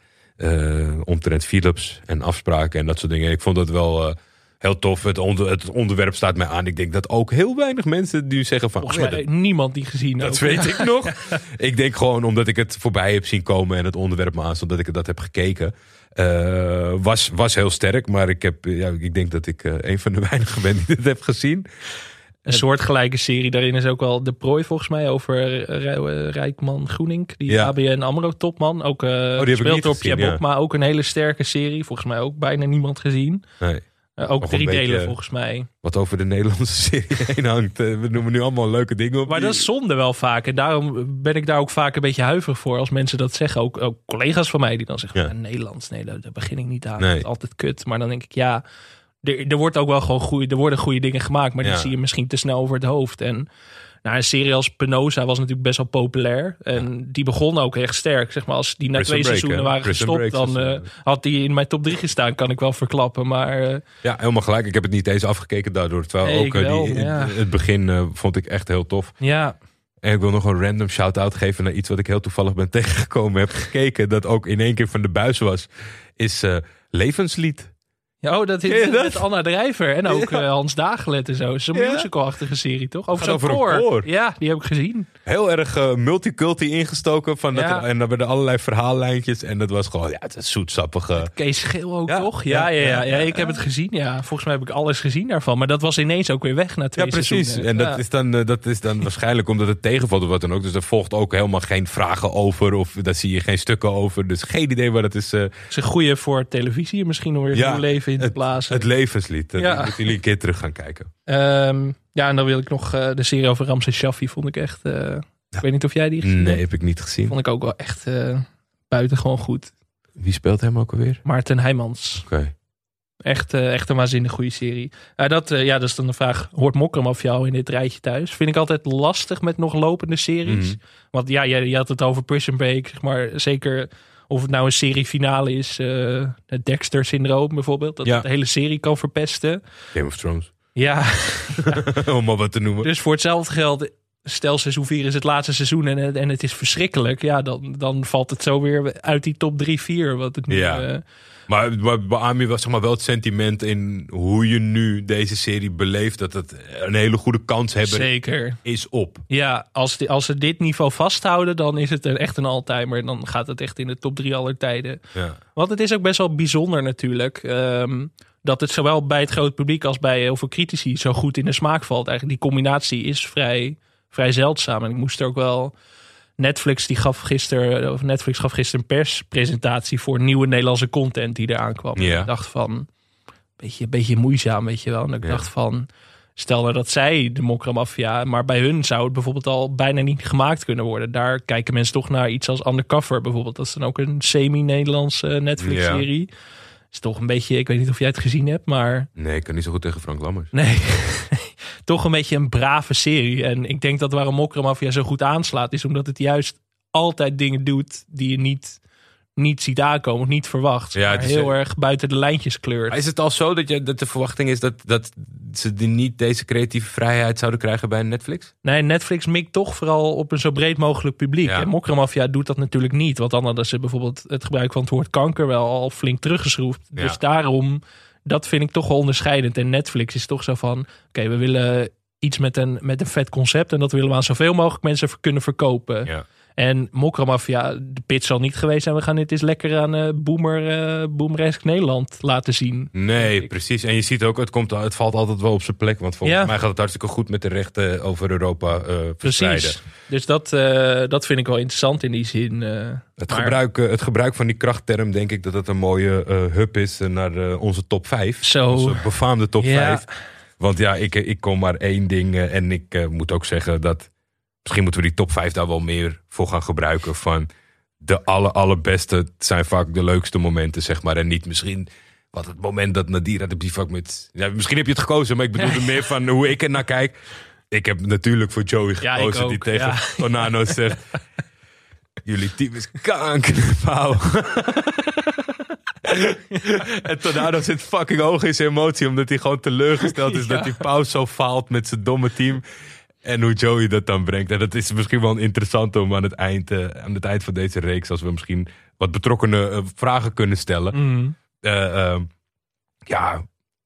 omtrent Philips en afspraken en dat soort dingen. Ik vond dat wel heel tof. Het, onder, het onderwerp staat mij aan. Ik denk dat ook heel weinig mensen nu zeggen van... Volgens ja, mij dat- niemand die gezien dat ook. weet ik <laughs> nog. Ik denk gewoon omdat ik het voorbij heb zien komen en het onderwerp me aanstond dat ik dat heb gekeken. Eh, was, was heel sterk, maar ik, heb, ja, ik denk dat ik eh, een van de <laughs> weinigen ben die dit heb gezien. Een soortgelijke serie. Daarin is ook wel De Prooi volgens mij over Rij- Rijkman Groenink. Die Ja. ABN AMRO topman. Ook eh speelt door gezien, Pierre ja. Bokma. Ook een hele sterke serie. Volgens mij ook bijna niemand gezien. Nee. Eh, ook drie delen volgens mij. Wat over de Nederlandse <laughs> serie heen hangt. Eh, we noemen nu allemaal leuke dingen op. Maar die- dat is zonde wel vaak. En daarom ben ik daar ook vaak een beetje huiverig voor als mensen dat zeggen. Ook, ook collega's van mij die dan zeggen: Ja. "Ah, Nederlands, nee, daar, daar begin ik niet aan. Nee. Dat is altijd kut. Maar dan denk ik, ja, er, er wordt ook wel gewoon goede, er worden goede dingen gemaakt. Maar Ja. die zie je misschien te snel over het hoofd. En nou, een serie als Penosa was natuurlijk best wel populair. En die begon ook echt sterk. Zeg maar, als die na Prison twee Break, seizoenen waren Prison gestopt, dan eh, eh, had die in mijn top 3 gestaan, kan ik wel verklappen. Maar eh, Ja, helemaal gelijk. Ik heb het niet eens afgekeken daardoor. Terwijl Nee, ook wel, die, ja. het begin vond ik echt heel tof. ja, En ik wil nog een random shout-out geven naar iets wat ik heel toevallig ben <laughs> tegengekomen. Heb gekeken dat ook in één keer van de buis was. Is Levenslied. Ja, oh, dat is dat? met Anna Drijver en ook Ja. eh, Hans Dagelet en zo. Het is een musicalachtige serie, toch? Over zo'n koor. koor. Ja, die heb ik gezien. Heel erg eh, multiculti ingestoken. Van dat er- en dan werden allerlei verhaallijntjes. En dat was gewoon, ja, het is zoetsappige. Kees Scheel ook, toch? Ja, ja, ja, ik heb het gezien, ja. Volgens mij heb ik alles gezien daarvan. Maar dat was ineens ook weer weg na twee Ja, precies. seizoenen. En dat, is dan, eh, dat is dan <laughs> waarschijnlijk omdat het tegenvalt of wat dan ook. Dus er volgt ook helemaal geen vragen over. Of daar zie je geen stukken over. Dus geen idee waar dat is. eh, Het is een goede voor televisie, misschien om weer Ja, leven in te het, blazen. het levenslied. Dat Ja. moeten jullie een keer terug gaan kijken. Ehm, ja, en dan wil ik nog eh, de serie over Ramses Shaffi, vond ik echt... eh, Ik weet niet of jij die gezien Nee, hebt. heb ik niet gezien. Vond ik ook wel echt eh buitengewoon goed. Wie speelt hem ook alweer? Maarten Heijmans. Oké. Echt, echt een waanzinnig goede serie. Ja, dat, ja, dat is dan de vraag. Hoort Mokrem of jou in dit rijtje thuis? Vind ik altijd lastig met nog lopende series. Mhm. Want ja, je, je had het over Prison Break. Zeg maar zeker of het nou een serie finale is. eh, het Dexter-syndroom bijvoorbeeld. Dat Ja. het de hele serie kan verpesten. Game of Thrones. Ja, <laughs> Om maar wat te noemen. dus voor hetzelfde geld... Stel seizoen 4 is het laatste seizoen en, het- en het is verschrikkelijk. Ja, dan, dan valt het zo weer uit die top 3, 4. Wat het nu, Ja. eh, Maar, beaam je wel, zeg maar, wel het sentiment in hoe je nu deze serie beleeft. Dat het een hele goede kans hebben zeker. is op. Ja, als, die, als ze dit niveau vasthouden, dan is het een, echt een all-timer. Dan gaat het echt in de top drie aller tijden. Ja. Want het is ook best wel bijzonder natuurlijk. ehm, dat het zowel bij het grote publiek als bij heel veel critici zo goed in de smaak valt. Eigenlijk die combinatie is vrij, vrij zeldzaam. En ik moest er ook wel... Netflix die gaf gisteren, of Netflix gaf gisteren een perspresentatie voor nieuwe Nederlandse content die eraan kwam. Ja. Ik dacht van, beetje, beetje moeizaam, weet je wel. En ik Ja. dacht van, stel nou dat zij de mokramafia, maar bij hun zou het bijvoorbeeld al bijna niet gemaakt kunnen worden. Daar kijken mensen toch naar iets als Undercover bijvoorbeeld. Dat is dan ook een semi-Nederlandse Netflix-serie. Is toch een beetje, ik weet niet of jij het gezien hebt, maar Nee, ik kan niet zo goed tegen Frank Lammers. nee. <laughs> toch een beetje een brave serie. En ik denk dat waarom Mokramafia zo goed aanslaat, is omdat het juist altijd dingen doet die je niet niet ziet aankomen, of niet verwacht. Ja, maar het is, heel erg buiten de lijntjes kleurt. Is het al zo dat, je, dat de verwachting is dat, dat ze die niet deze creatieve vrijheid zouden krijgen bij Netflix? Nee, Netflix mikt toch vooral op een zo breed mogelijk publiek. Ja. En Mokramafia doet dat natuurlijk niet. Want dan hadden ze bijvoorbeeld het gebruik van het woord kanker wel al flink teruggeschroefd. Ja. Dus daarom, dat vind ik toch wel onderscheidend. En Netflix is toch zo van, oké, we willen iets met een, met een vet concept. En dat willen we aan zoveel mogelijk mensen kunnen verkopen. Ja. En Mokramafia, de pitch zal niet geweest zijn. We gaan dit eens lekker aan eh Boomer, eh Boomeresk Nederland laten zien. Nee, precies. En je ziet ook, het, komt, het valt altijd wel op zijn plek. Want volgens Ja. mij gaat het hartstikke goed met de rechten over Europa eh verspreiden. Precies. Dus dat, dat vind ik wel interessant in die zin. Het, Maar- gebruik, het gebruik van die krachtterm denk ik dat het een mooie hub is naar onze top 5. Zo. Onze befaamde top Ja. 5. Want ja, ik, ik kom maar één ding. en ik moet ook zeggen dat misschien moeten we die top 5 daar wel meer voor gaan gebruiken. Van de aller, allerbeste zijn vaak de leukste momenten, zeg maar. En niet misschien wat het moment dat Nadira de bivak met... Ja, misschien heb je het gekozen, maar ik bedoelde meer van hoe ik er naar kijk. Ik heb natuurlijk voor Joey Ja, gekozen die tegen ja. Tornado <laughs> zegt... Jullie team is kankerpauw. en Tornado zit fucking hoog in zijn emotie. Omdat hij gewoon teleurgesteld is <laughs> Ja. dat die pauw zo faalt met zijn domme team. En hoe Joey dat dan brengt. En dat is misschien wel interessant om aan het eind, eh, aan het eind van deze reeks... als we misschien wat betrokkenen eh, vragen kunnen stellen. Mm. Eh, ehm, Ja,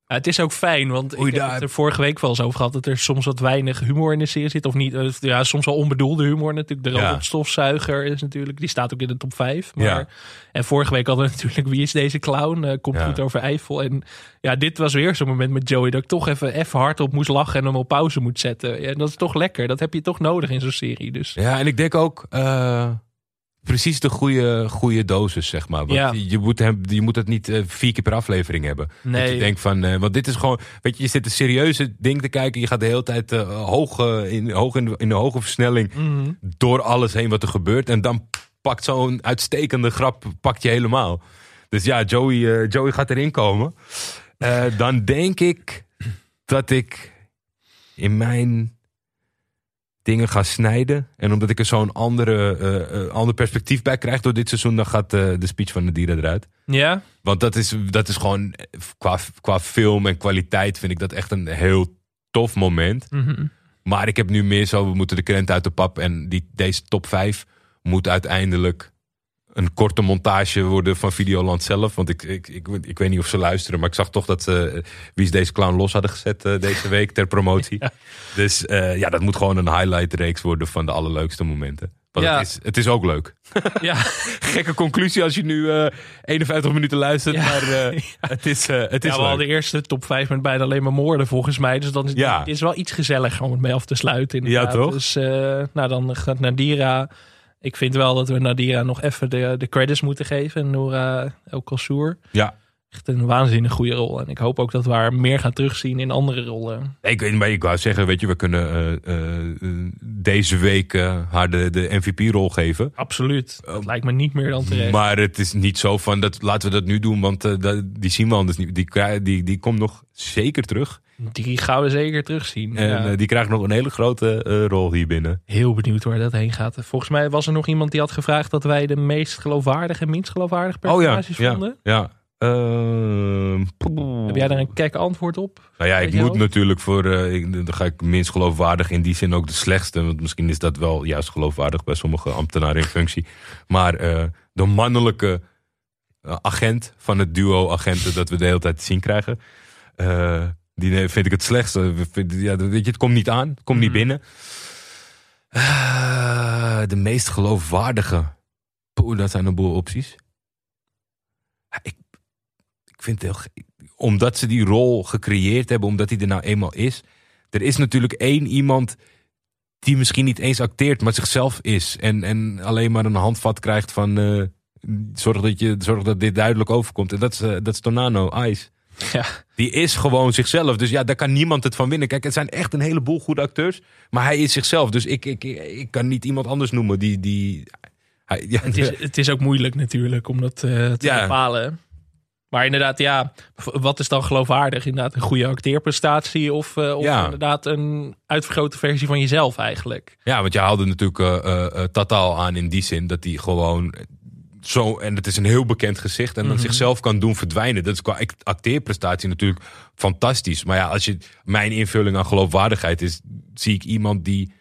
het is ook fijn, want ik heb het er vorige week wel eens over gehad... dat er soms wat weinig humor in de serie zit. Of niet, eh, ja, soms wel onbedoelde humor natuurlijk. De robotstofzuiger is natuurlijk... die staat ook in de top 5. Maar, Ja. En vorige week hadden we <laughs> natuurlijk... wie is deze clown? Eh, komt Ja. goed over Eiffel. En ja, dit was weer zo'n moment met Joey... dat ik toch even, even hard op moest lachen... en hem op pauze moet zetten. Ja, en dat is toch lekker. Dat heb je toch nodig in zo'n serie. Dus Ja, en ik denk ook eh, precies de goede, goede dosis, zeg maar. Want Ja. je, moet hem, je moet het niet eh, vier keer per aflevering hebben. Dat je denkt van, eh, want dit is gewoon, weet je, je zit een serieuze ding te kijken. Je gaat de hele tijd eh, hoog, in, hoog in, de, in de hoge versnelling Mhm. door alles heen wat er gebeurt. En dan pakt zo'n uitstekende grap, pakt je helemaal. Dus ja, Joey, Joey gaat erin komen. Dan denk ik dat ik in mijn dingen ga snijden. En omdat ik er zo'n andere, eh, eh, ander perspectief bij krijg door dit seizoen, dan gaat eh, de speech van de dieren eruit. ja, Want dat is, dat is gewoon, qua, qua film en kwaliteit vind ik dat echt een heel tof moment. Mhm. Maar ik heb nu meer zo, we moeten de krent uit de pap. En die, deze top 5 moet uiteindelijk een korte montage worden van Videoland zelf. Want ik, ik, ik, ik weet niet of ze luisteren, maar ik zag toch dat ze eh, Wie is deze clown los hadden gezet eh, deze <laughs> week ter promotie. Dus eh, ja, dat moet gewoon een highlight reeks worden van de allerleukste momenten. Want Ja. het, is, het is ook leuk. <laughs> ja. <laughs> Gekke conclusie als je nu eh 51 minuten luistert. Ja. Maar het is, het is ja, we leuk. hadden de eerste top 5 met bijna alleen maar moorden volgens mij. Dus dan is Ja. het is wel iets gezelliger om het mee af te sluiten. inderdaad. Ja, toch? Dus nou, dan gaat Nadira. Ik vind wel dat we Nadira nog even de, de credits moeten geven. En Noura El Kassour. Ja. Echt een waanzinnig goede rol. En ik hoop ook dat we haar meer gaan terugzien in andere rollen. Ik weet maar ik wou zeggen, weet je, we kunnen eh, eh, deze week eh, haar de, de MVP-rol geven. Absoluut. Dat lijkt me niet meer dan terecht. Maar het is niet zo van, dat, laten we dat nu doen, want dat, die zien we anders niet. Die, die, die komt nog zeker terug. Die gaan we zeker terugzien. En Ja. die krijgt nog een hele grote rol hier binnen. Heel benieuwd waar dat heen gaat. Volgens mij was er nog iemand die had gevraagd dat wij de meest geloofwaardige en minst geloofwaardige personages ja. vonden. Ja. Ehm, poeh. Heb jij daar een kek antwoord op? Nou ja, ik moet natuurlijk voor, eh, ik, dan ga ik minst geloofwaardig in die zin ook de slechtste. Want misschien is dat wel juist geloofwaardig bij sommige ambtenaren in functie. Maar eh, de mannelijke eh, agent van het duo agenten dat we de hele tijd zien krijgen. die vind ik het slechtste. Ja, weet je, het komt niet aan, het komt niet Mhm. binnen. De meest geloofwaardige. Poeh, dat zijn een boel opties. Ik, ik vind het heel. Omdat ze die rol gecreëerd hebben, omdat hij er nou eenmaal is. Er is natuurlijk één iemand die misschien niet eens acteert, maar zichzelf is. En, en alleen maar een handvat krijgt van. eh, zorg, dat je, zorg dat dit duidelijk overkomt. En dat is, eh, dat is Tonano, Ice. Ja. Die is gewoon zichzelf. Dus ja, daar kan niemand het van winnen. Kijk, het zijn echt een heleboel goede acteurs. Maar hij is zichzelf. Dus ik, ik, ik, kan niet iemand anders noemen die. die hij, ja, Het is, het is ook moeilijk natuurlijk om dat eh, te Ja. bepalen. Maar inderdaad, ja, wat is dan geloofwaardig? Inderdaad, een goede acteerprestatie of, eh, of Ja. inderdaad een uitvergrote versie van jezelf eigenlijk? Ja, want je haalde natuurlijk eh, eh, Tataal aan in die zin dat hij gewoon zo, en het is een heel bekend gezicht, en dan Mhm. zichzelf kan doen verdwijnen. Dat is qua act- acteerprestatie natuurlijk fantastisch. Maar ja, als je mijn invulling aan geloofwaardigheid is, zie ik iemand die,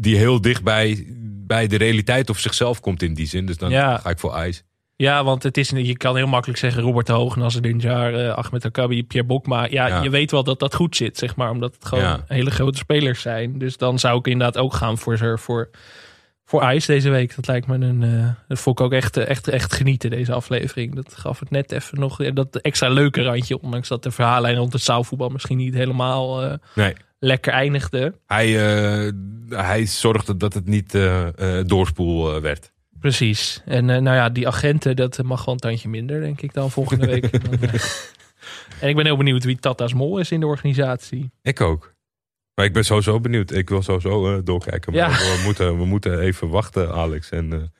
die heel dicht bij, bij de realiteit of zichzelf komt in die zin. Dus dan Ja. ga ik voor IJs. Ja, want het is, je kan heel makkelijk zeggen Robert de Hoog, Nasser Dinjar, eh Ahmed Akabi, Pierre Bokma. Ja, Ja. je weet wel dat dat goed zit, zeg maar. Omdat het gewoon Ja. hele grote spelers zijn. Dus dan zou ik inderdaad ook gaan voor, voor, voor, voor IJs deze week. Dat lijkt me een... eh, dat vond ik ook echt, echt, echt genieten, deze aflevering. Dat gaf het net even nog eh, dat extra leuke randje. Ondanks dat de verhaallijn rond het zaalvoetbal misschien niet helemaal Nee. lekker eindigde. Hij, hij zorgde dat het niet doorspoel werd. Precies. En eh, nou ja, die agenten, dat mag wel een tandje minder, denk ik dan volgende week. <laughs> Eh, en ik ben heel benieuwd wie Tata's Mol is in de organisatie. Ik ook. Maar ik ben sowieso benieuwd. Ik wil sowieso eh, doorkijken. Maar Ja. we, moeten, we moeten even wachten, Alex. En,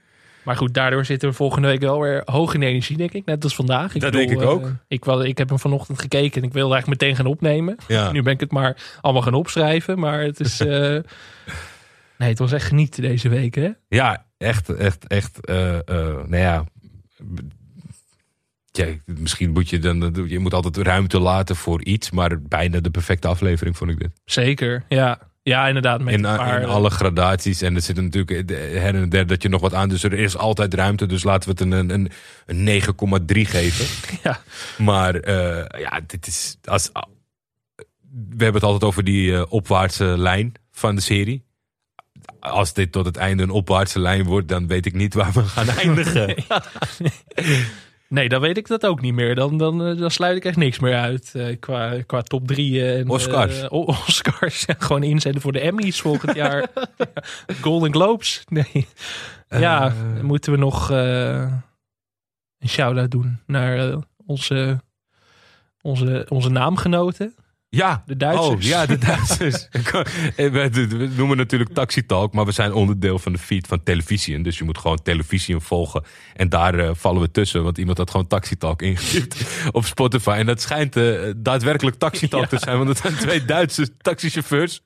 Maar goed, daardoor zitten we volgende week wel weer hoog in energie, denk ik. Net als vandaag. Dat denk ik ook. ik, wel, ik heb hem vanochtend gekeken en ik wilde eigenlijk meteen gaan opnemen. ja. Nu ben ik het maar allemaal gaan opschrijven. Maar het is... <laughs> nee, het was echt genieten deze week, hè? ja, echt, echt, echt. eh eh, nou ja. Ja, misschien moet je dan. Je moet altijd ruimte laten voor iets. Maar bijna de perfecte aflevering vond ik dit. Zeker, ja. Ja, inderdaad. Met In, een paar, in alle gradaties. En er zit natuurlijk her en der dat je nog wat aan. Dus er is altijd ruimte. Dus laten we het een, een, een 9,3 geven. <laughs> Ja. Maar eh, ja, dit is. Als, we hebben het altijd over die eh, opwaartse lijn van de serie. Als dit tot het einde een opwaartse lijn wordt, dan weet ik niet waar we gaan eindigen. <laughs> Nee, dan weet ik dat ook niet meer. Dan, dan, eh, dan sluit ik echt niks meer uit eh, qua, qua top drie. eh, En, Oscars. Oscars. <laughs> Gewoon inzetten voor de Emmys volgend <laughs> jaar. Golden Globes. Nee. ja, moeten we nog een shout-out doen naar onze, onze, onze naamgenoten. Ja, De Duitsers. Oh, ja, de Duitsers. <laughs> En we, noemen natuurlijk Taxi Talk, maar we zijn onderdeel van de feed van televisie. Dus je moet gewoon televisie volgen. En daar eh, vallen we tussen, want iemand had gewoon Taxi Talk ingetypt <laughs> op Spotify. En dat schijnt eh, daadwerkelijk Taxi Talk te zijn, want het zijn twee Duitse taxichauffeurs,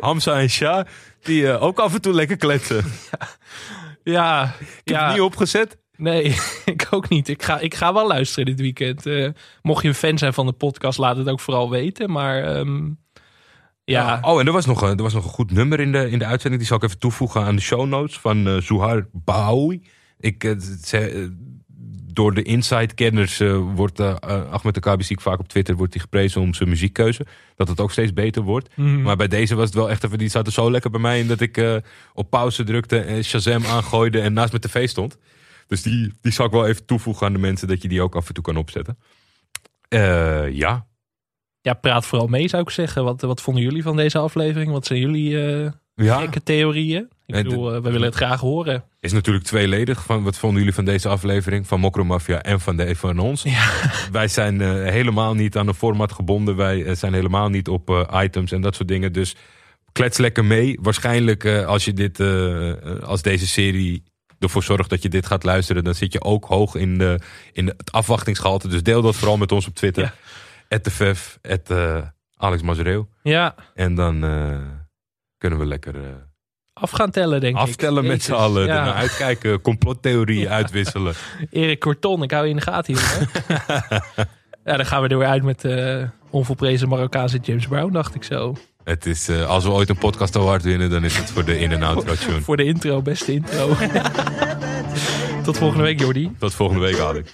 Hamza en Shah, die eh, ook af en toe lekker kletsen. Ja, Ik heb ja. het niet opgezet. Nee, <laughs> ik ook niet. Ik ga, ik ga wel luisteren dit weekend. Eh, mocht je een fan zijn van de podcast, laat het ook vooral weten. Maar ehm, ja, Oh, en er was nog een, er was nog een goed nummer in de, in de uitzending. Die zal ik even toevoegen aan de show notes van eh Zuhar Bahoui. Ik, ze- eh, door de inside-kenners wordt Ahmed Akabi zie ik vaak op Twitter wordt hij geprezen om zijn muziekkeuze. Dat het ook steeds beter wordt. Mhm. Maar bij deze was het wel echt even, die zat er zo lekker bij mij in dat ik op pauze drukte en Shazam aangooide en naast mijn tv stond. Dus die, die zal ik wel even toevoegen aan de mensen dat je die ook af en toe kan opzetten. Eh, ja, ja, praat vooral mee zou ik zeggen. Wat, wat vonden jullie van deze aflevering? Wat zijn jullie ja. gekke theorieën? Ik En bedoel, eh, we willen het graag horen. is natuurlijk tweeledig. Van, wat vonden jullie van deze aflevering? Van Mokro Mafia en van, de, van ons. Ja. <laughs> Wij zijn helemaal niet aan een format gebonden. Wij zijn helemaal niet op items en dat soort dingen. Dus klets lekker mee. Waarschijnlijk als, je dit, als deze serie ervoor zorgt dat je dit gaat luisteren... dan zit je ook hoog in, de, in het afwachtingsgehalte. Dus deel dat vooral met ons op Twitter. Ja. At Vef, at eh, Alex Mazereel. Ja, En dan eh, kunnen we lekker... eh, af gaan tellen denk ik. Aftellen met z'n allen. Ja. Ernaar uitkijken. Complottheorieën uitwisselen. Erik Corton, ik hou je in de gaten jongen. <laughs> ja, dan gaan we er weer uit met de onvolprezen Marokkaanse James Brown, dacht ik zo. Het is, eh, als we ooit een podcast award winnen, dan is het voor de in- en outro tune. Voor de intro, beste intro. Tot volgende week, Jordi. Tot volgende week, Alex.